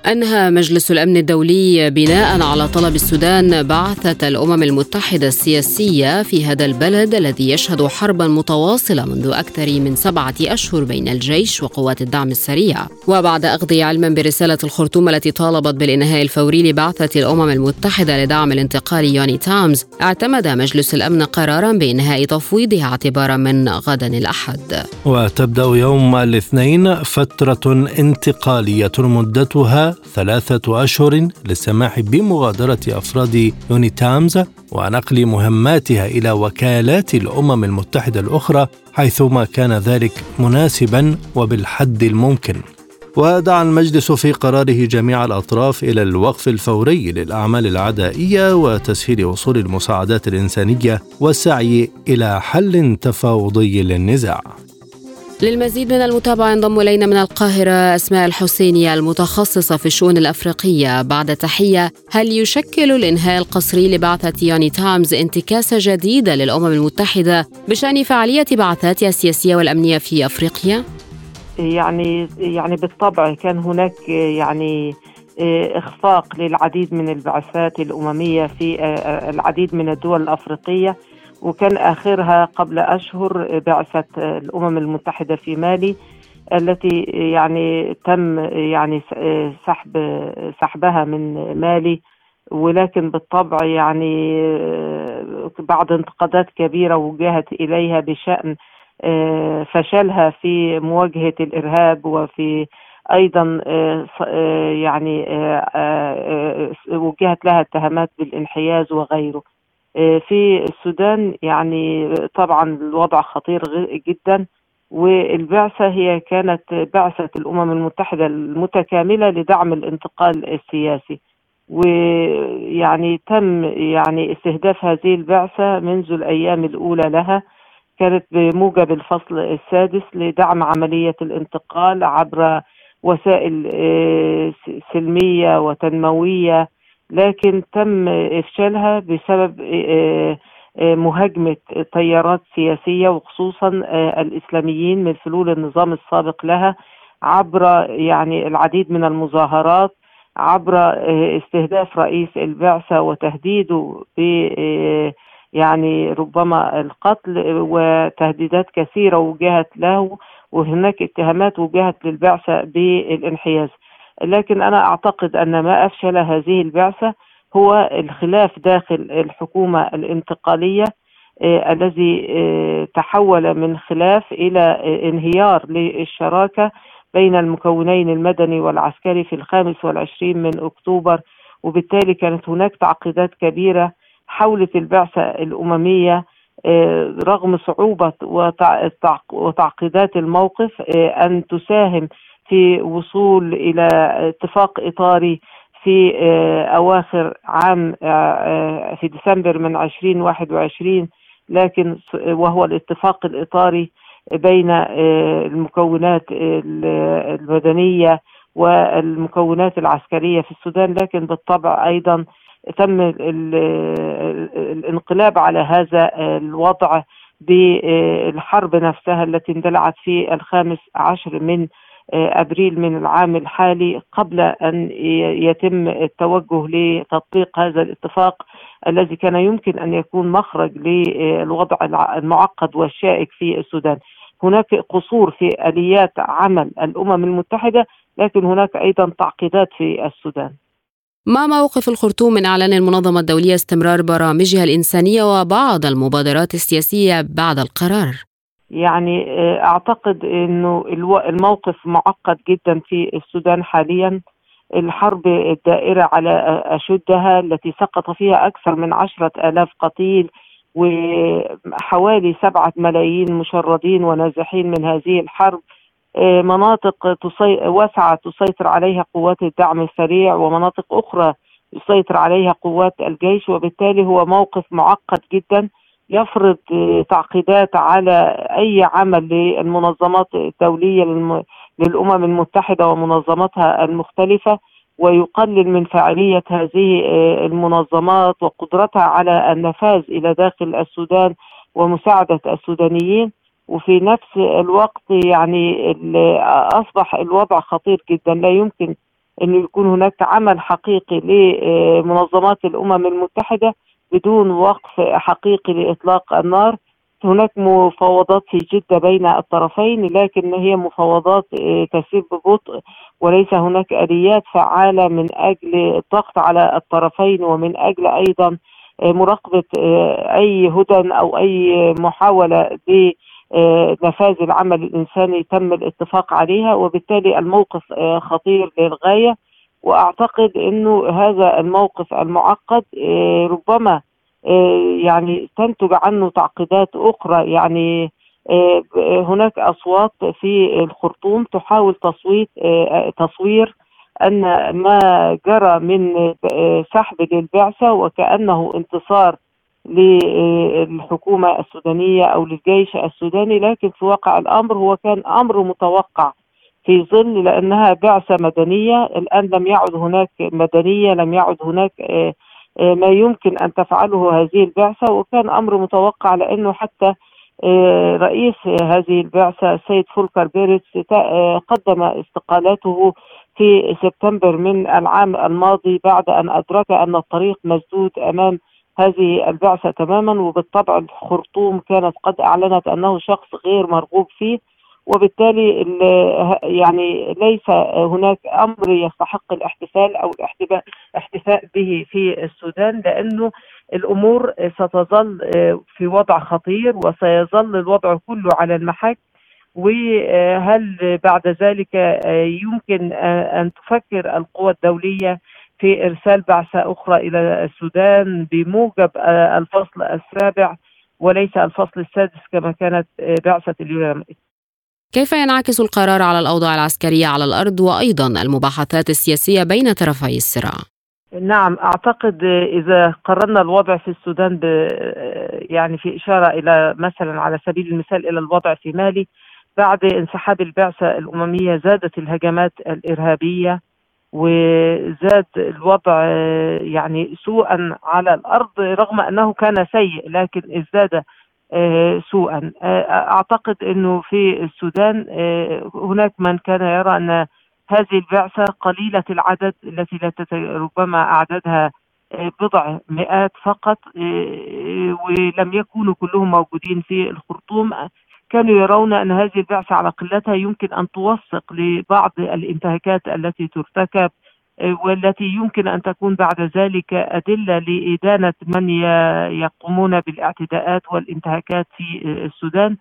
Speaker 1: أنهى مجلس الأمن الدولي بناء على طلب السودان بعثة الأمم المتحدة السياسية في هذا البلد الذي يشهد حربا متواصلة منذ أكثر من سبعة أشهر بين الجيش وقوات الدعم السريع. وبعد أخذ علما برسالة الخرطوم التي طالبت بالإنهاء الفوري لبعثة الأمم المتحدة لدعم الانتقال يوني تامز اعتمد مجلس الأمن قرارا بإنهاء تفويضها اعتبارا من غدا الأحد.
Speaker 2: وتبدأ يوم الاثنين فترة انتقالية مدتها ثلاثة أشهر للسماح بمغادرة أفراد يوني تامز ونقل مهماتها إلى وكالات الأمم المتحدة الأخرى حيثما كان ذلك مناسبا وبالحد الممكن. ودعا المجلس في قراره جميع الأطراف إلى الوقف الفوري للأعمال العدائية وتسهيل وصول المساعدات الإنسانية والسعي إلى حل تفاوضي للنزاع.
Speaker 1: للمزيد من المتابعة انضم إلينا من القاهرة أسماء الحسيني المتخصصة في الشؤون الأفريقية بعد تحية هل يشكل الإنهاء القسري لبعثة يوني تامز انتكاسة جديدة للأمم المتحدة بشأن فعالية بعثاتها السياسية والأمنية في أفريقيا؟
Speaker 6: يعني يعني بالطبع كان هناك يعني إخفاق للعديد من البعثات الأممية في العديد من الدول الأفريقية وكان آخرها قبل أشهر بعثة الأمم المتحدة في مالي التي يعني تم يعني سحب سحبها من مالي ولكن بالطبع يعني بعد انتقادات كبيرة وجهت إليها بشأن فشلها في مواجهة الإرهاب وفي أيضا يعني وجهت لها اتهامات بالانحياز وغيره. في السودان يعني طبعا الوضع خطير جدا والبعثة هي كانت بعثة الأمم المتحدة المتكاملة لدعم الانتقال السياسي. ويعني تم يعني استهداف هذه البعثة منذ الأيام الأولى لها كانت بموجب الفصل السادس لدعم عملية الانتقال عبر وسائل آه، سلمية وتنموية لكن تم إفشالها بسبب آه، آه، مهاجمة تيارات سياسية وخصوصا الإسلاميين من فلول النظام السابق لها عبر يعني العديد من المظاهرات عبر استهداف رئيس البعثة وتهديده ب يعني ربما القتل وتهديدات كثيرة وجهت له وهناك اتهامات وجهت للبعثة بالانحياز. لكن أنا أعتقد أن ما أفشل هذه البعثة هو الخلاف داخل الحكومة الانتقالية آه الذي آه تحول من خلاف إلى آه انهيار للشراكة بين المكونين المدني والعسكري في الخامس والعشرين من أكتوبر. وبالتالي كانت هناك تعقيدات كبيرة حولت البعثة الأممية رغم صعوبة وتعقيدات الموقف أن تساهم في وصول إلى اتفاق إطاري في آه، أواخر عام في ديسمبر من 2021 لكن وهو الاتفاق الإطاري بين المكونات المدنية والمكونات العسكرية في السودان لكن بالطبع أيضا تم الانقلاب على هذا الوضع بالحرب نفسها التي اندلعت في الخامس عشر من أبريل من العام الحالي قبل أن يتم التوجه لتطبيق هذا الاتفاق الذي كان يمكن أن يكون مخرج للوضع المعقد والشائك في السودان. هناك قصور في آليات عمل الأمم المتحدة لكن هناك أيضا تعقيدات في السودان.
Speaker 1: ما موقف الخرطوم من إعلان المنظمة الدولية استمرار برامجها الإنسانية وبعض المبادرات السياسية بعد القرار؟
Speaker 6: يعني آه، أعتقد أنه الموقف معقد جدا في السودان حاليا. الحرب الدائرة على أشدها التي سقط فيها أكثر من عشرة آلاف قتيل وحوالي سبعة ملايين مشردين ونازحين من هذه الحرب. آه، مناطق تصي... واسعة تسيطر عليها قوات الدعم السريع ومناطق أخرى يسيطر عليها قوات الجيش وبالتالي هو موقف معقد جدا. يفرض تعقيدات على أي عمل للمنظمات الدولية للم... للأمم المتحدة ومنظماتها المختلفة ويقلل من فاعلية هذه آه، المنظمات وقدرتها على النفاذ إلى داخل السودان ومساعدة السودانيين. وفي نفس الوقت يعني أصبح الوضع خطير جدا. لا يمكن انه يكون هناك عمل حقيقي لمنظمات الأمم المتحدة. بدون وقف حقيقي لإطلاق النار. هناك مفاوضات في جدة بين الطرفين لكن هي مفاوضات آه، تسير ببطء وليس هناك آليات فعالة من أجل الضغط على الطرفين ومن أجل أيضا آه، مراقبة آه، أي هدن أو أي محاولة ب آه، نفاذ العمل الإنساني تم الاتفاق عليها. وبالتالي الموقف خطير للغاية. وأعتقد أنه هذا الموقف المعقد آه، ربما يعني تنتج عنه تعقيدات أخرى. يعني هناك أصوات في الخرطوم تحاول تصويت تصوير أن ما جرى من سحب للبعثة وكأنه انتصار للحكومة السودانية أو للجيش السوداني لكن في واقع الأمر هو كان أمر متوقع. في ظل لأنها بعثة مدنية الآن لم يعد هناك مدنية لم يعد هناك آه، آه، ما يمكن أن تفعله هذه البعثة. وكان أمر متوقع لأنه حتى آه، رئيس هذه البعثة السيد فولكر بيرتس قدم استقالته في سبتمبر من العام الماضي بعد أن أدرك أن الطريق مسدود أمام هذه البعثة تماما. وبالطبع الخرطوم كانت قد أعلنت أنه شخص غير مرغوب فيه. وبالتالي يعني ليس هناك أمر يستحق الاحتفال أو الاحتفاء به في السودان لأنه الأمور ستظل في وضع خطير وسيظل الوضع كله على المحك وهل بعد ذلك يمكن أن تفكر القوى الدولية في إرسال بعثة أخرى إلى السودان بموجب آه، الفصل السابع وليس الفصل السادس كما كانت آه، بعثة اليونان؟
Speaker 1: كيف ينعكس القرار على الأوضاع العسكرية على الأرض وأيضا المباحثات السياسية بين طرفي الصراع؟
Speaker 6: نعم أعتقد إذا قارنا الوضع في السودان ب يعني في إشارة إلى مثلا على سبيل المثال إلى الوضع في مالي بعد انسحاب البعثة الأممية زادت الهجمات الإرهابية وزاد الوضع يعني سوءا على الأرض رغم أنه كان سيء لكن ازداد سوءا. أعتقد إنه في السودان هناك من كان يرى أن هذه البعثة قليلة العدد التي لا ربما أعدادها آه، بضع مئات فقط آه، ولم يكونوا كلهم موجودين في الخرطوم. كانوا يرون أن هذه البعثة على قلتها يمكن أن توثق لبعض الانتهاكات التي ترتكب آه، والتي يمكن أن تكون بعد ذلك أدلة لإدانة من يقومون بالاعتداءات والانتهاكات في السودان.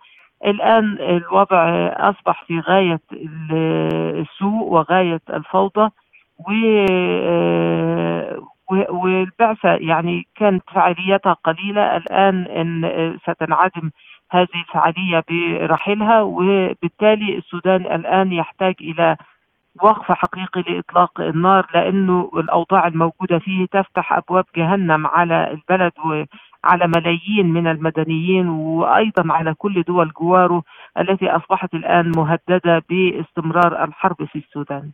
Speaker 6: الآن الوضع أصبح في غاية السوء وغاية الفوضى والبعثة يعني كانت فعاليتها قليلة. الآن إن ستنعدم هذه الفعالية برحيلها وبالتالي السودان الآن يحتاج إلى وقف حقيقي لإطلاق النار لأنه الأوضاع الموجودة فيه تفتح أبواب جهنم على البلد على ملايين من المدنيين وأيضا على كل دول جواره التي أصبحت الآن مهددة باستمرار الحرب في السودان.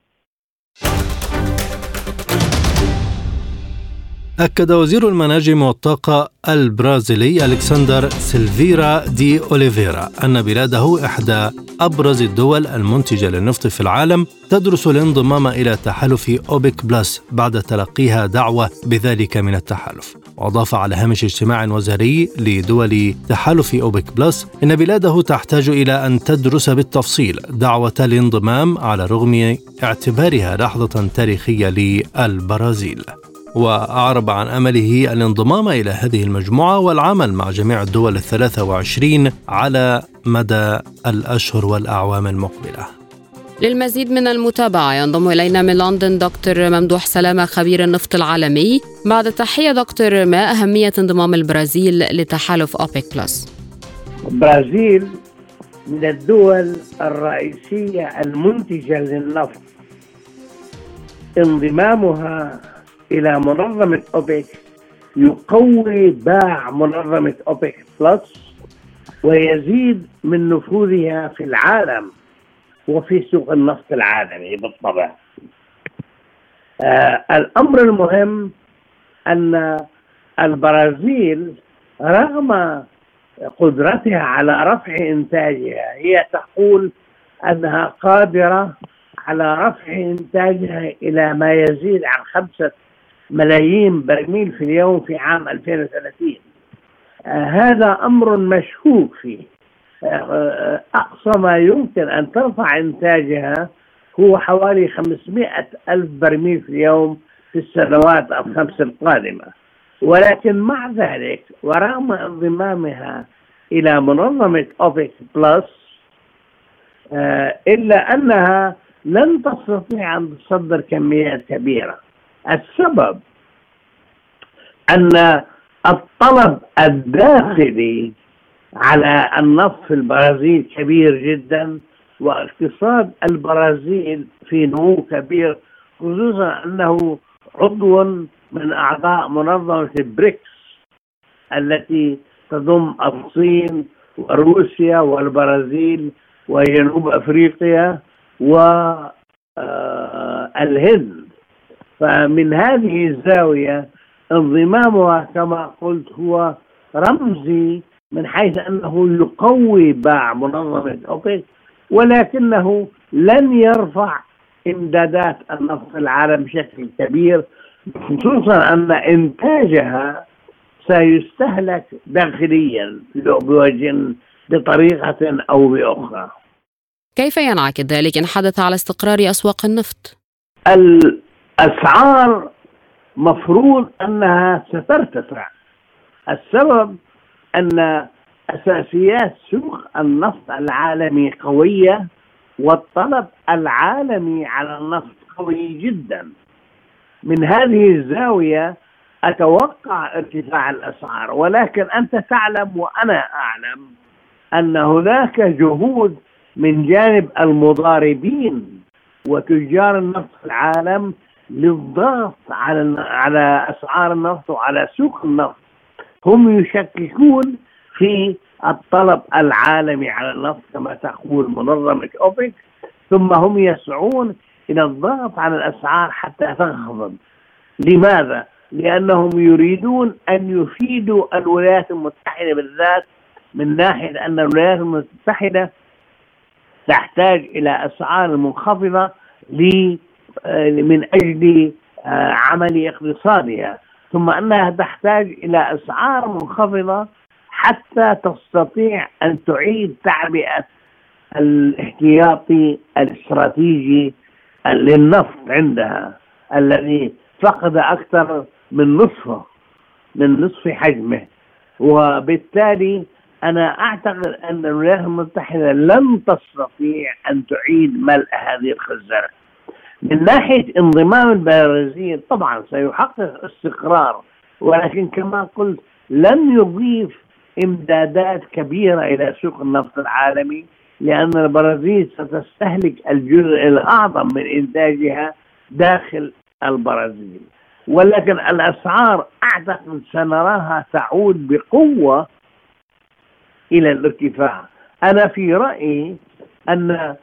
Speaker 2: أكد وزير المناجم والطاقة البرازيلي ألكسندر سيلفيرا دي أوليفيرا أن بلاده إحدى أبرز الدول المنتجة للنفط في العالم تدرس الانضمام إلى تحالف أوبك بلس بعد تلقيها دعوة بذلك من التحالف. وأضاف على هامش اجتماع وزاري لدول تحالف أوبك بلس إن بلاده تحتاج إلى أن تدرس بالتفصيل دعوة الانضمام على رغم اعتبارها لحظة تاريخية للبرازيل. وأعرب عن أمله الانضمام إلى هذه المجموعة والعمل مع جميع الدول الثلاثة وعشرين على مدى الأشهر والأعوام المقبلة.
Speaker 1: للمزيد من المتابعة ينضم إلينا من لندن دكتور ممدوح سلامة خبير النفط العالمي. بعد تحية دكتور ما أهمية انضمام البرازيل لتحالف أوبيك بلس؟
Speaker 7: البرازيل من الدول الرئيسية المنتجة للنفط. انضمامها إلى منظمة أوبك يقوي باع منظمة أوبك بلس ويزيد من نفوذها في العالم وفي سوق النفط العالمي بالطبع. آه الأمر المهم أن البرازيل رغم قدرتها على رفع إنتاجها هي تقول أنها قادرة على رفع إنتاجها إلى ما يزيد عن خمسة ملايين برميل في اليوم في عام 2030 آه هذا أمر مشكوك فيه. آه أقصى ما يمكن أن ترفع إنتاجها هو حوالي 500 ألف برميل في اليوم في السنوات الخمس القادمة. ولكن مع ذلك ورغم انضمامها إلى منظمة أوبك بلس آه إلا أنها لن تستطيع أن تصدر كميات كبيرة. السبب أن الطلب الداخلي على النفط في البرازيل كبير جدا واقتصاد البرازيل في نمو كبير خصوصا أنه عضو من أعضاء منظمة بريكس التي تضم الصين وروسيا والبرازيل وجنوب أفريقيا والهند فمن هذه الزاوية انضمامها كما قلت هو رمزي من حيث أنه يقوي باع منظمة أوبك ولكنه لن يرفع إمدادات النفط العالم بشكل كبير خصوصا أن إنتاجها سيستهلك داخليا بوجه بطريقة أو بأخرى
Speaker 1: كيف ينعكس ذلك إن حدث على استقرار أسواق النفط؟
Speaker 7: الأسعار مفروض أنها سترتفع السبب أن أساسيات سوق النفط العالمي قوية والطلب العالمي على النفط قوي جدا. من هذه الزاوية أتوقع ارتفاع الأسعار ولكن أنت تعلم وأنا أعلم أن هناك جهود من جانب المضاربين وتجار النفط في العالم للضغط على على أسعار النفط وعلى سوق النفط هم يشككون في الطلب العالمي على النفط كما تقول منظمة أوبك ثم هم يسعون إلى الضغط على الأسعار حتى تنخفض لماذا؟ لأنهم يريدون أن يفيدوا الولايات المتحدة بالذات من ناحية أن الولايات المتحدة تحتاج إلى أسعار منخفضة من أجل آه، عمل اقتصادها ثم أنها تحتاج إلى أسعار منخفضة حتى تستطيع أن تعيد تعبئة الاحتياطي الاستراتيجي للنفط عندها الذي فقد أكثر من نصفه من نصف حجمه وبالتالي أنا أعتقد أن الولايات المتحدة لن تستطيع أن تعيد ملء هذه الخزانه. من ناحية انضمام البرازيل طبعا سيحقق استقرار ولكن كما قلت لن يضيف إمدادات كبيرة إلى سوق النفط العالمي لأن البرازيل ستستهلك الجزء الأعظم من إنتاجها داخل البرازيل ولكن الأسعار أعتقد سنراها تعود بقوة إلى الارتفاع. أنا في رأيي أن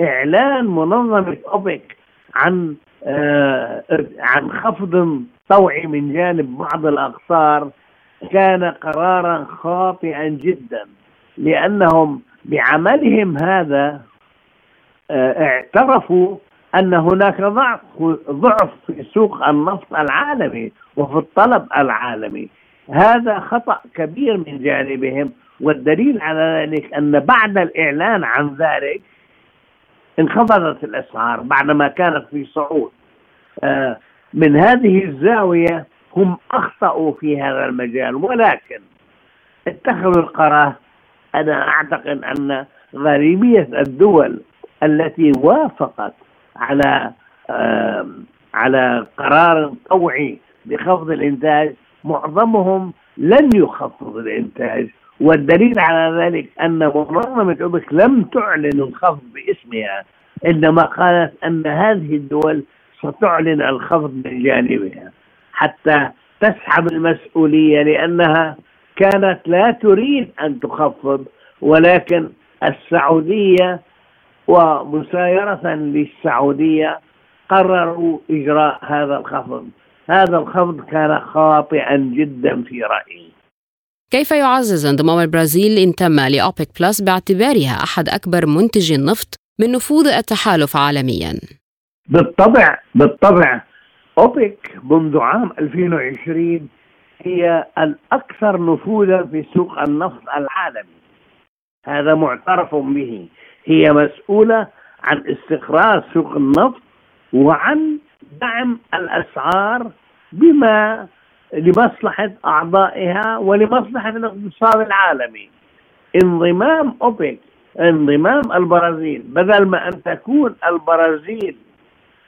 Speaker 7: إعلان منظمة أوبك عن آه عن خفض طوعي من جانب بعض الاقطار كان قرارا خاطئا جدا لأنهم بعملهم هذا آه اعترفوا أن هناك ضعف ضعف في سوق النفط العالمي وفي الطلب العالمي. هذا خطأ كبير من جانبهم والدليل على ذلك أن بعد الإعلان عن ذلك انخفضت الأسعار بعدما كانت في صعود. آه، من هذه الزاوية هم أخطأوا في هذا المجال ولكن اتخذوا القرار. أنا أعتقد أن غالبيه الدول التي وافقت على على قرار طوعي بخفض الإنتاج معظمهم لن يخفض الإنتاج. والدليل على ذلك أن منظمه اوبك لم تعلن الخفض باسمها إنما قالت أن هذه الدول ستعلن الخفض من جانبها حتى تسحب المسؤولية لأنها كانت لا تريد أن تخفض ولكن السعودية ومسايرة للسعودية قرروا إجراء هذا الخفض. هذا الخفض كان خاطئا جدا في رأيي.
Speaker 1: كيف يعزز انضمام البرازيل إن تم لأوبك بلس باعتبارها أحد أكبر منتجي النفط من نفوذ التحالف عالميا؟
Speaker 7: بالطبع بالطبع أوبك منذ عام 2020 هي الأكثر نفوذا في سوق النفط العالمي هذا معترف به هي مسؤولة عن استقرار سوق النفط وعن دعم الأسعار بما لمصلحة أعضائها ولمصلحة الاقتصاد العالمي. انضمام أوبك انضمام البرازيل. بدل ما أن تكون البرازيل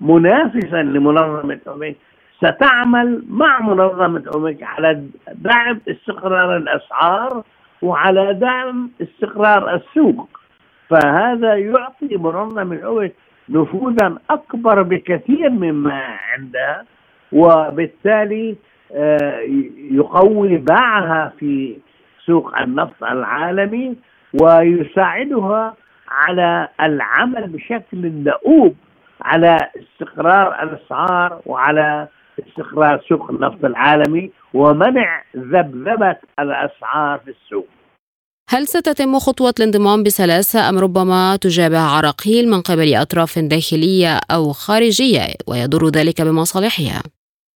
Speaker 7: منافسا لمنظمة أوبك ستعمل مع منظمة أوبك على دعم استقرار الأسعار وعلى دعم استقرار السوق. فهذا يعطي منظمة الأوبك نفوذا أكبر بكثير مما عندها وبالتالي يقوي باعها في سوق النفط العالمي ويساعدها على العمل بشكل دؤوب على استقرار الأسعار وعلى استقرار سوق النفط العالمي ومنع ذبذبة الأسعار في السوق.
Speaker 1: هل ستتم خطوة الانضمام بسلاسة أم ربما تجابه عراقيل من قبل أطراف داخلية أو خارجية ويضر ذلك بمصالحها؟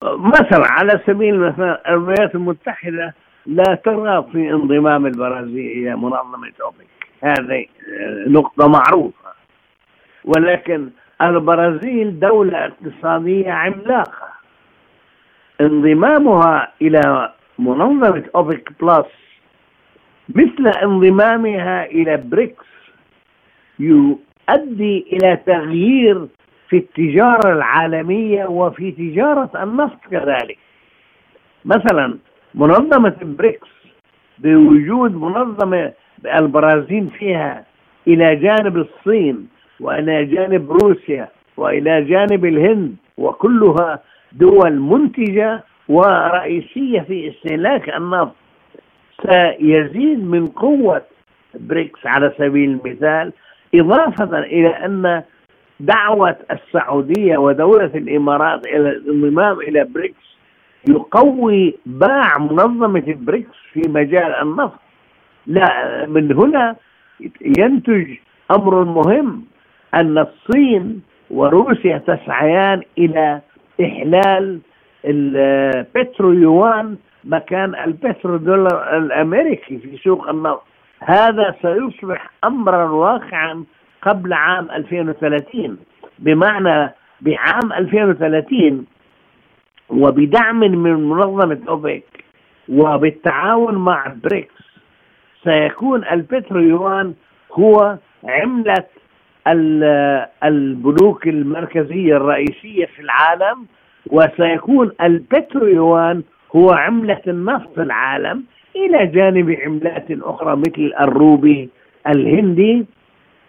Speaker 7: مثلا على سبيل المثال الولايات المتحدة لا ترغب في انضمام البرازيل إلى منظمة أوبك. هذه نقطة معروفة. ولكن البرازيل دولة اقتصادية عملاقة. انضمامها إلى منظمة أوبك بلس مثل انضمامها إلى بريكس يؤدي إلى تغيير في التجارة العالمية وفي تجارة النفط كذلك. مثلا منظمة بريكس بوجود منظمة البرازيل فيها إلى جانب الصين وإلى جانب روسيا وإلى جانب الهند وكلها دول منتجة ورئيسية في استهلاك النفط. سيزيد من قوة بريكس على سبيل المثال إضافة إلى أن دعوة السعودية ودولة الإمارات إلى الانضمام إلى بريكس يقوي باع منظمة بريكس في مجال النفط. لا من هنا ينتج أمر مهم أن الصين وروسيا تسعيان إلى إحلال البترو يوان مكان البترو دولار الأمريكي في سوق النفط. هذا سيصبح امرا واقعا قبل عام 2030 بمعنى بعام 2030 وبدعم من منظمة أوبك وبالتعاون مع بريكس سيكون البترو يوان هو عملة البنوك المركزية الرئيسية في العالم وسيكون البترو يوان هو عملة النفط في العالم إلى جانب عملات أخرى مثل الروبي الهندي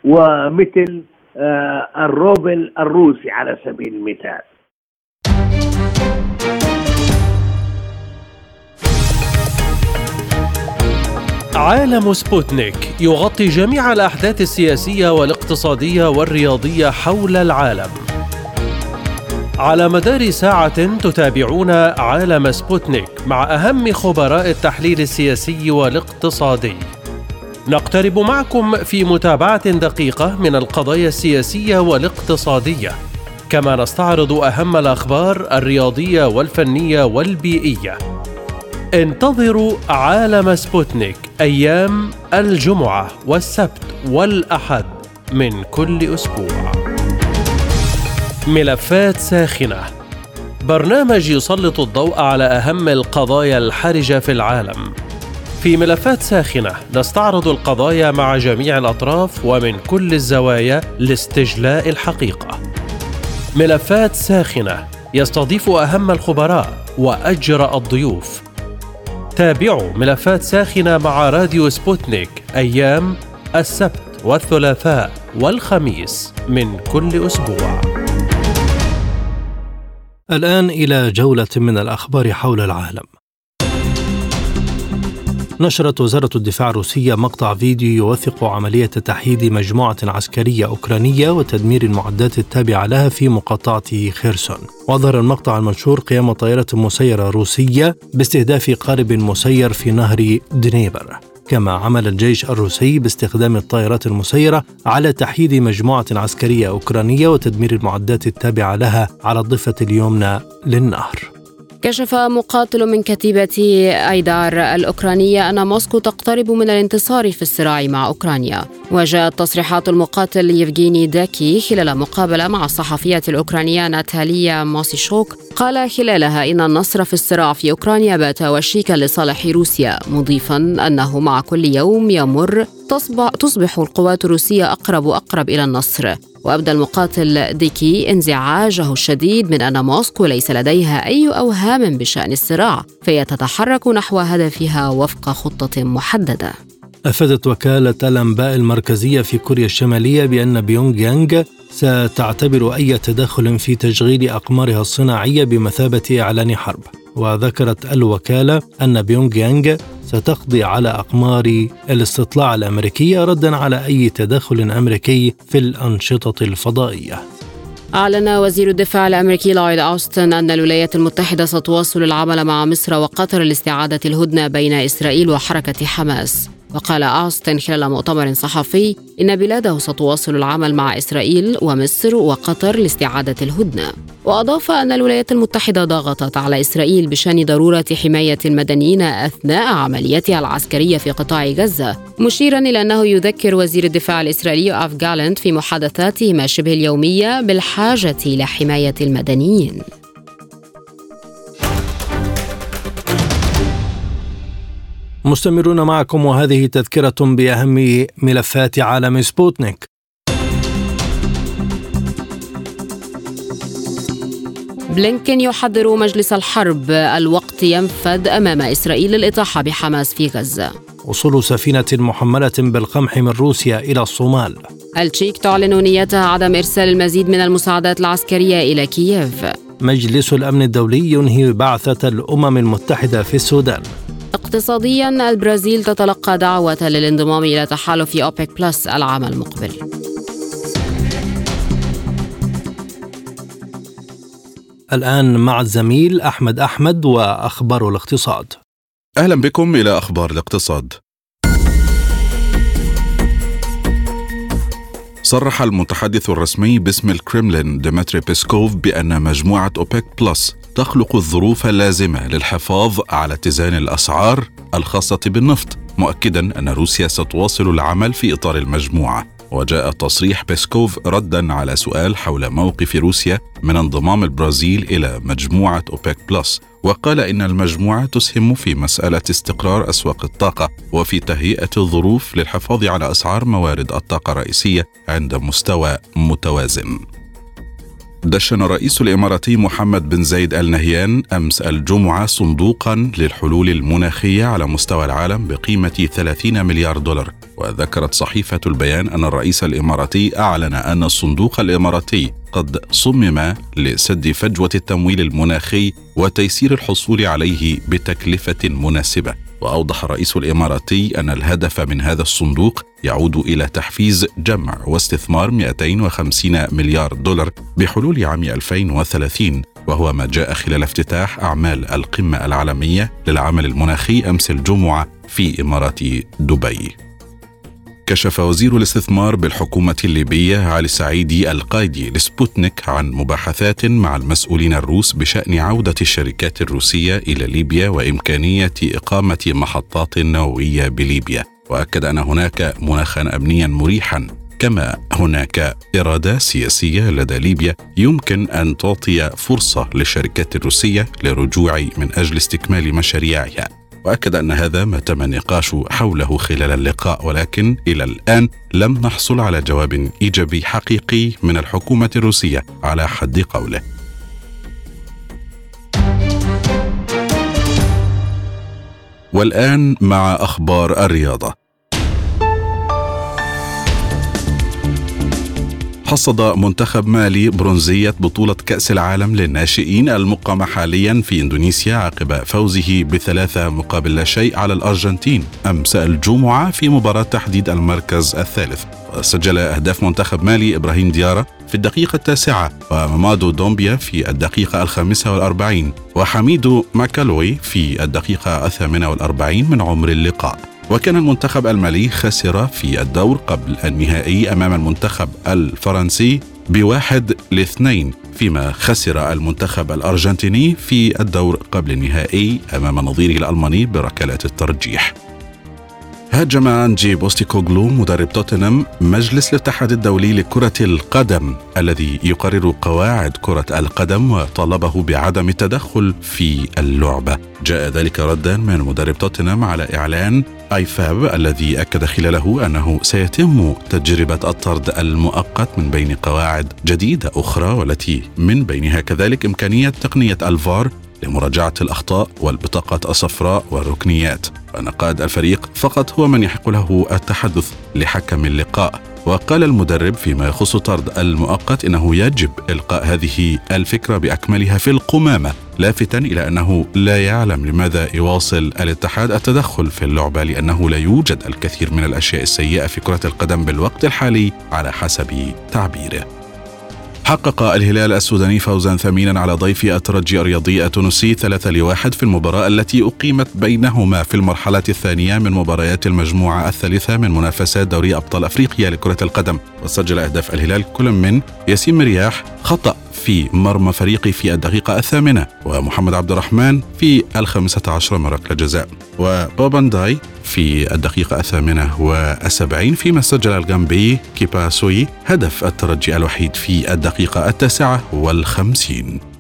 Speaker 7: ومثل آه، الروبل الروسي على سبيل المثال
Speaker 8: عالم سبوتنيك يغطي جميع الأحداث السياسية والاقتصادية والرياضية حول العالم. على مدار ساعة تتابعون عالم سبوتنيك مع أهم خبراء التحليل السياسي والاقتصادي. نقترب معكم في متابعة دقيقة من القضايا السياسية والاقتصادية، كما نستعرض أهم الأخبار الرياضية والفنية والبيئية. انتظروا عالم سبوتنيك أيام الجمعة والسبت والأحد من كل أسبوع. ملفات ساخنة برنامج يسلط الضوء على أهم القضايا الحرجة في العالم. في ملفات ساخنة نستعرض القضايا مع جميع الأطراف ومن كل الزوايا لاستجلاء الحقيقة. ملفات ساخنة يستضيف أهم الخبراء وأجرأ الضيوف تابعوا ملفات ساخنة مع راديو سبوتنيك أيام السبت والثلاثاء والخميس من كل أسبوع.
Speaker 2: الآن إلى جولة من الأخبار حول العالم. نشرت وزارة الدفاع الروسية مقطع فيديو يوثق عملية تحييد مجموعة عسكرية أوكرانية وتدمير المعدات التابعة لها في مقاطعة خيرسون. وأظهر المقطع المنشور قيام طائرة مسيرة روسية باستهداف قارب مسير في نهر دنيبر. كما عمل الجيش الروسي باستخدام الطائرات المسيرة على تحييد مجموعة عسكرية أوكرانية وتدمير المعدات التابعة لها على الضفة اليمنى للنهر.
Speaker 1: كشف مقاتل من كتيبة أيدار الأوكرانية أن موسكو تقترب من الانتصار في الصراع مع أوكرانيا. وجاءت تصريحات المقاتل يفغيني داكي خلال مقابلة مع الصحفية الأوكرانية ناتاليا ماسيشوك قال خلالها إن النصر في الصراع في أوكرانيا بات وشيكا لصالح روسيا مضيفا أنه مع كل يوم يمر تصبح, تصبح القوات الروسية أقرب وأقرب إلى النصر. وأبدى المقاتل ديكي انزعاجه الشديد من أن موسكو ليس لديها أي أوهام بشأن الصراع فهي تتحرك نحو هدفها وفق خطة محددة.
Speaker 2: أفادت وكالة الأنباء المركزية في كوريا الشمالية بأن بيونغ يانغ ستعتبر أي تدخل في تشغيل أقمارها الصناعية بمثابة إعلان حرب. وذكرت الوكالة أن بيونغ يانغ ستقضي على أقمار الاستطلاع الأمريكية ردا على أي تدخل أمريكي في الأنشطة الفضائية.
Speaker 1: أعلن وزير الدفاع الأمريكي لويد أوستن أن الولايات المتحدة ستواصل العمل مع مصر وقطر لاستعادة الهدنة بين إسرائيل وحركة حماس. وقال أوستن خلال مؤتمر صحفي إن بلاده ستواصل العمل مع إسرائيل ومصر وقطر لاستعادة الهدنة. وأضاف أن الولايات المتحدة ضغطت على إسرائيل بشأن ضرورة حماية المدنيين أثناء عمليتها العسكرية في قطاع غزة مشيرا إلى أنه يذكر وزير الدفاع الإسرائيلي أف جالنت في محادثاتهما شبه اليومية بالحاجة لحماية المدنيين.
Speaker 2: مستمرون معكم وهذه تذكرة بأهم ملفات عالم سبوتنيك.
Speaker 1: بلينكين يحذر مجلس الحرب. الوقت ينفد أمام إسرائيل للإطاحة بحماس في غزة.
Speaker 2: وصول سفينة محملة بالقمح من روسيا إلى الصومال.
Speaker 1: التشيك تعلن نيتها عدم إرسال المزيد من المساعدات العسكرية إلى كييف.
Speaker 2: مجلس الأمن الدولي ينهي بعثة الأمم المتحدة في السودان.
Speaker 1: اقتصاديا البرازيل تتلقى دعوة للانضمام إلى تحالف أوبك بلس العام المقبل.
Speaker 2: الآن مع الزميل أحمد أحمد وأخبار الاقتصاد.
Speaker 9: أهلا بكم إلى أخبار الاقتصاد. صرح المتحدث الرسمي باسم الكرملين ديمتري بيسكوف بأن مجموعة أوبك بلس تخلق الظروف اللازمة للحفاظ على اتزان الأسعار الخاصة بالنفط مؤكدا أن روسيا ستواصل العمل في إطار المجموعة. وجاء تصريح بيسكوف ردا على سؤال حول موقف روسيا من انضمام البرازيل إلى مجموعة أوبك بلس. وقال إن المجموعة تسهم في مسألة استقرار أسواق الطاقة وفي تهيئة الظروف للحفاظ على أسعار موارد الطاقة الرئيسية عند مستوى متوازن. دشن الرئيس الاماراتي محمد بن زايد ال نهيان أمس الجمعة صندوقا للحلول المناخية على مستوى العالم بقيمة 30 مليار دولار. وذكرت صحيفة البيان أن الرئيس الإماراتي أعلن أن الصندوق الإماراتي قد صمم لسد فجوة التمويل المناخي وتيسير الحصول عليه بتكلفة مناسبة. وأوضح الرئيس الإماراتي أن الهدف من هذا الصندوق يعود إلى تحفيز جمع واستثمار 250 مليار دولار بحلول عام 2030 وهو ما جاء خلال افتتاح أعمال القمة العالمية للعمل المناخي أمس الجمعة في إمارات دبي. كشف وزير الاستثمار بالحكومة الليبية علي سعيدي القايدي لسبوتنيك عن مباحثات مع المسؤولين الروس بشأن عودة الشركات الروسية إلى ليبيا وإمكانية إقامة محطات نووية بليبيا. وأكد أن هناك مناخا أمنيا مريحا. كما هناك إرادة سياسية لدى ليبيا يمكن أن تعطي فرصة للشركات الروسية للرجوع من أجل استكمال مشاريعها. وأكد أن هذا ما تم النقاش حوله خلال اللقاء ولكن إلى الآن لم نحصل على جواب إيجابي حقيقي من الحكومة الروسية على حد قوله. والآن مع أخبار الرياضة. حصد منتخب مالي برونزية بطولة كأس العالم للناشئين المقامة حاليا في إندونيسيا عقب فوزه بثلاثة مقابل لا شيء على الأرجنتين أمس الجمعة في مباراة تحديد المركز الثالث. سجل أهداف منتخب مالي إبراهيم ديارة في الدقيقة التاسعة ومامادو دومبيا في الدقيقة الخامسة والأربعين وحميدو ماكالوي في الدقيقة الثامنة والأربعين من عمر اللقاء. وكان المنتخب المالي خسر في الدور قبل النهائي أمام المنتخب الفرنسي بواحد لاثنين فيما خسر المنتخب الأرجنتيني في الدور قبل النهائي أمام نظيره الألماني بركلات الترجيح. هاجم أنجي بوستيكوغلو مدرب توتنهام مجلس الاتحاد الدولي لكرة القدم الذي يقرر قواعد كرة القدم وطالبه بعدم التدخل في اللعبة. جاء ذلك ردا من مدرب توتنهام على إعلان آيفاب الذي أكد خلاله أنه سيتم تجربة الطرد المؤقت من بين قواعد جديدة أخرى والتي من بينها كذلك إمكانية تقنية الفار لمراجعة الأخطاء والبطاقات الصفراء والركنيات. وان قائد الفريق فقط هو من يحق له التحدث لحكم اللقاء. وقال المدرب فيما يخص طرد المؤقت إنه يجب إلقاء هذه الفكرة بأكملها في القمامة لافتا إلى أنه لا يعلم لماذا يواصل الاتحاد التدخل في اللعبة لأنه لا يوجد الكثير من الأشياء السيئة في كرة القدم بالوقت الحالي على حسب تعبيره. حقق الهلال السوداني فوزا ثمينا على ضيفه الترجي الرياضي التونسي ثلاثة لواحد في المباراة التي أقيمت بينهما في المرحلة الثانية من مباريات المجموعة الثالثة من منافسات دوري أبطال أفريقيا لكرة القدم. وسجل أهداف الهلال كل من ياسين مرياح خطأ في مرمى فريقه في الدقيقة الثامنة ومحمد عبد الرحمن في الخامسة عشر من ركلة جزاء وبوبانداي في الدقيقة الثامنة والسبعين فيما سجل الجامبي كيبا سوي هدف الترجي الوحيد في الدقيقة التاسعة والخمسين.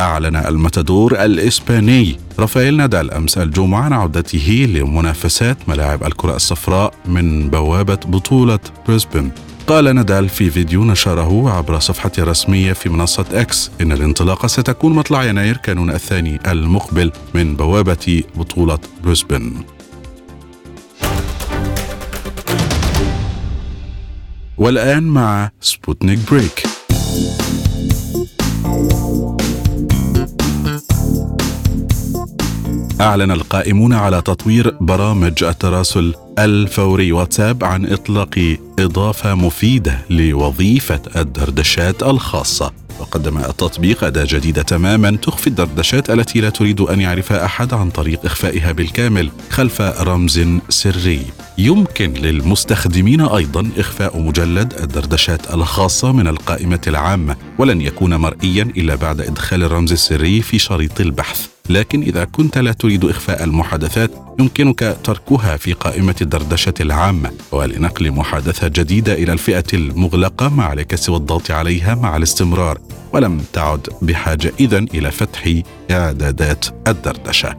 Speaker 9: أعلن الماتادور الإسباني رافائيل نادال أمس الجمعة عن عودته لمنافسات ملاعب الكرة الصفراء من بوابة بطولة بريسبن. قال نادال في فيديو نشره عبر صفحته الرسمية في منصة إكس إن الانطلاقة ستكون مطلع يناير كانون الثاني المقبل من بوابة بطولة بريسبن. والآن مع سبوتنيك بريك. أعلن القائمون على تطوير برنامج التراسل الفوري واتساب عن إطلاق إضافة مفيدة لوظيفة الدردشات الخاصة. وقدم التطبيق أداة جديدة تماما تخفي الدردشات التي لا تريد أن يعرفها أحد عن طريق إخفائها بالكامل خلف رمز سري. يمكن للمستخدمين أيضا إخفاء مجلد الدردشات الخاصة من القائمة العامة ولن يكون مرئيا إلا بعد إدخال الرمز السري في شريط البحث. لكن إذا كنت لا تريد إخفاء المحادثات يمكنك تركها في قائمة الدردشة العامة ولنقل محادثة جديدة إلى الفئة المغلقة ما عليك سوى الضغط عليها مع الاستمرار ولم تعد بحاجة إذن إلى فتح إعدادات الدردشة.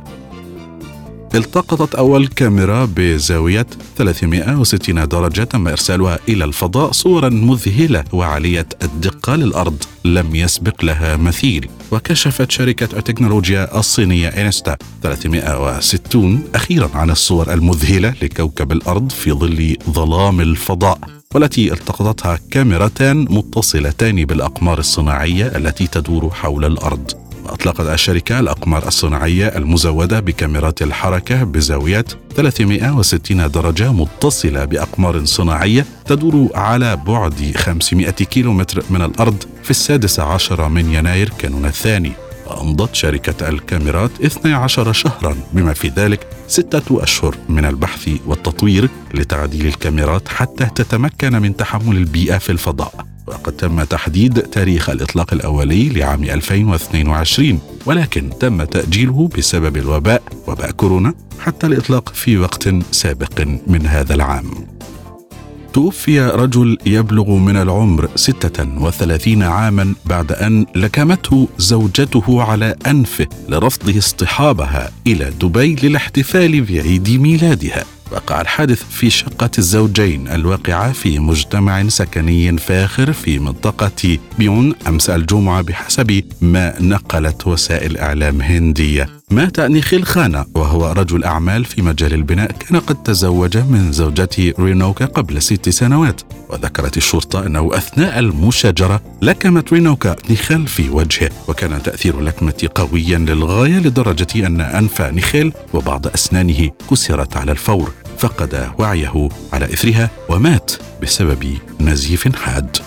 Speaker 9: التقطت أول كاميرا بزاوية 360 درجة تم إرسالها إلى الفضاء صورا مذهلة وعالية الدقة للأرض. لم يسبق لها مثيل. وكشفت شركة التكنولوجيا الصينية إنستا 360 أخيرا عن الصور المذهلة لكوكب الأرض في ظل ظلام الفضاء والتي التقطتها كاميرتان متصلتان بالأقمار الصناعية التي تدور حول الأرض. أطلقت الشركة الأقمار الصناعية المزودة بكاميرات الحركة بزاوية 360 درجة متصلة بأقمار صناعية تدور على بعد 500 كيلومتر من الأرض في السادس عشر من يناير كانون الثاني. وأمضت شركة الكاميرات 12 شهرا بما في ذلك ستة أشهر من البحث والتطوير لتعديل الكاميرات حتى تتمكن من تحمل البيئة في الفضاء. وقد تم تحديد تاريخ الإطلاق الأولي لعام 2022 ولكن تم تأجيله بسبب الوباء وباء كورونا حتى الإطلاق في وقت سابق من هذا العام. توفي رجل يبلغ من العمر 36 عاما بعد أن لكمته زوجته على أنفه لرفضه اصطحابها إلى دبي للاحتفال بعيد ميلادها. وقع الحادث في شقة الزوجين الواقعة في مجتمع سكني فاخر في منطقة بيون أمس الجمعة بحسب ما نقلت وسائل إعلام هندية. مات نيخيل خانا وهو رجل أعمال في مجال البناء كان قد تزوج من زوجته رينوكا قبل ست سنوات. وذكرت الشرطة أنه أثناء المشاجرة لكمت رينوكا نيخيل في وجهه وكان تأثير اللكمة قويا للغاية لدرجة أن أنف نيخيل وبعض أسنانه كسرت على الفور فقد وعيه على إثرها ومات بسبب نزيف حاد.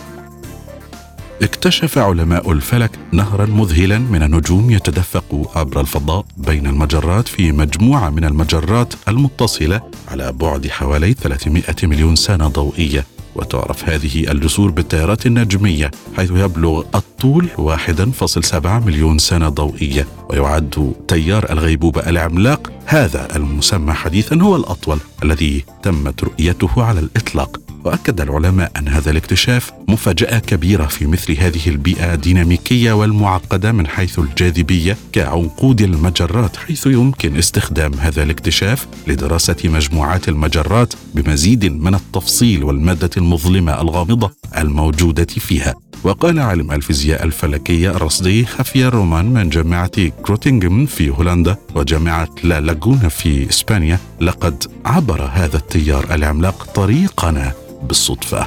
Speaker 9: اكتشف علماء الفلك نهرا مذهلا من النجوم يتدفق عبر الفضاء بين المجرات في مجموعة من المجرات المتصلة على بعد حوالي 300 مليون سنة ضوئية. وتعرف هذه الجسور بالتيارات النجمية حيث يبلغ الطول 1.7 مليون سنة ضوئية. ويعد تيار الغيبوبة العملاق. هذا المسمى حديثا هو الأطول الذي تمت رؤيته على الإطلاق. واكد العلماء أن هذا الاكتشاف مفاجأة كبيرة في مثل هذه البيئة الديناميكيه والمعقدة من حيث الجاذبية كعنقود المجرات حيث يمكن استخدام هذا الاكتشاف لدراسة مجموعات المجرات بمزيد من التفصيل والمادة المظلمة الغامضة الموجودة فيها. وقال عالم الفيزياء الفلكية الرصدي خافير رومان من جامعة كروتينغم في هولندا وجامعة لا لاغونا في إسبانيا لقد عبر هذا التيار العملاق طريقنا. بالصدفة.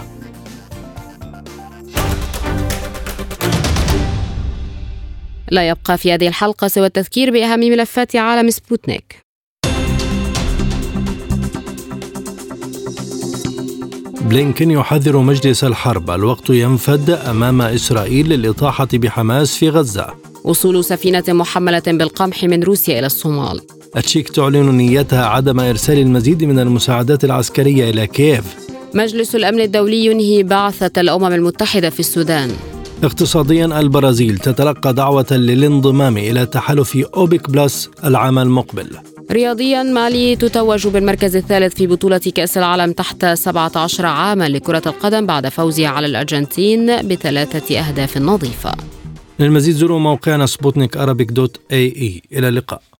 Speaker 1: لا يبقى في هذه الحلقة سوى التذكير بأهم ملفات عالم سبوتنيك.
Speaker 2: بلينكن يحذر مجلس الحرب. الوقت ينفد أمام إسرائيل للإطاحة بحماس في غزة.
Speaker 1: وصول سفينة محملة بالقمح من روسيا إلى الصومال.
Speaker 2: التشيك تعلن نيتها عدم إرسال المزيد من المساعدات العسكرية إلى كييف.
Speaker 1: مجلس الأمن الدولي ينهي بعثة الأمم المتحدة في السودان.
Speaker 2: اقتصاديا البرازيل تتلقى دعوة للانضمام إلى تحالف أوبك بلس العام المقبل.
Speaker 1: رياضيا مالي تتوج بالمركز الثالث في بطولة كأس العالم تحت 17 عاما لكرة القدم بعد فوزها على الأرجنتين بثلاثة أهداف نظيفة.
Speaker 2: للمزيد زوروا موقعنا سبوتنيك dot AE. إلى اللقاء.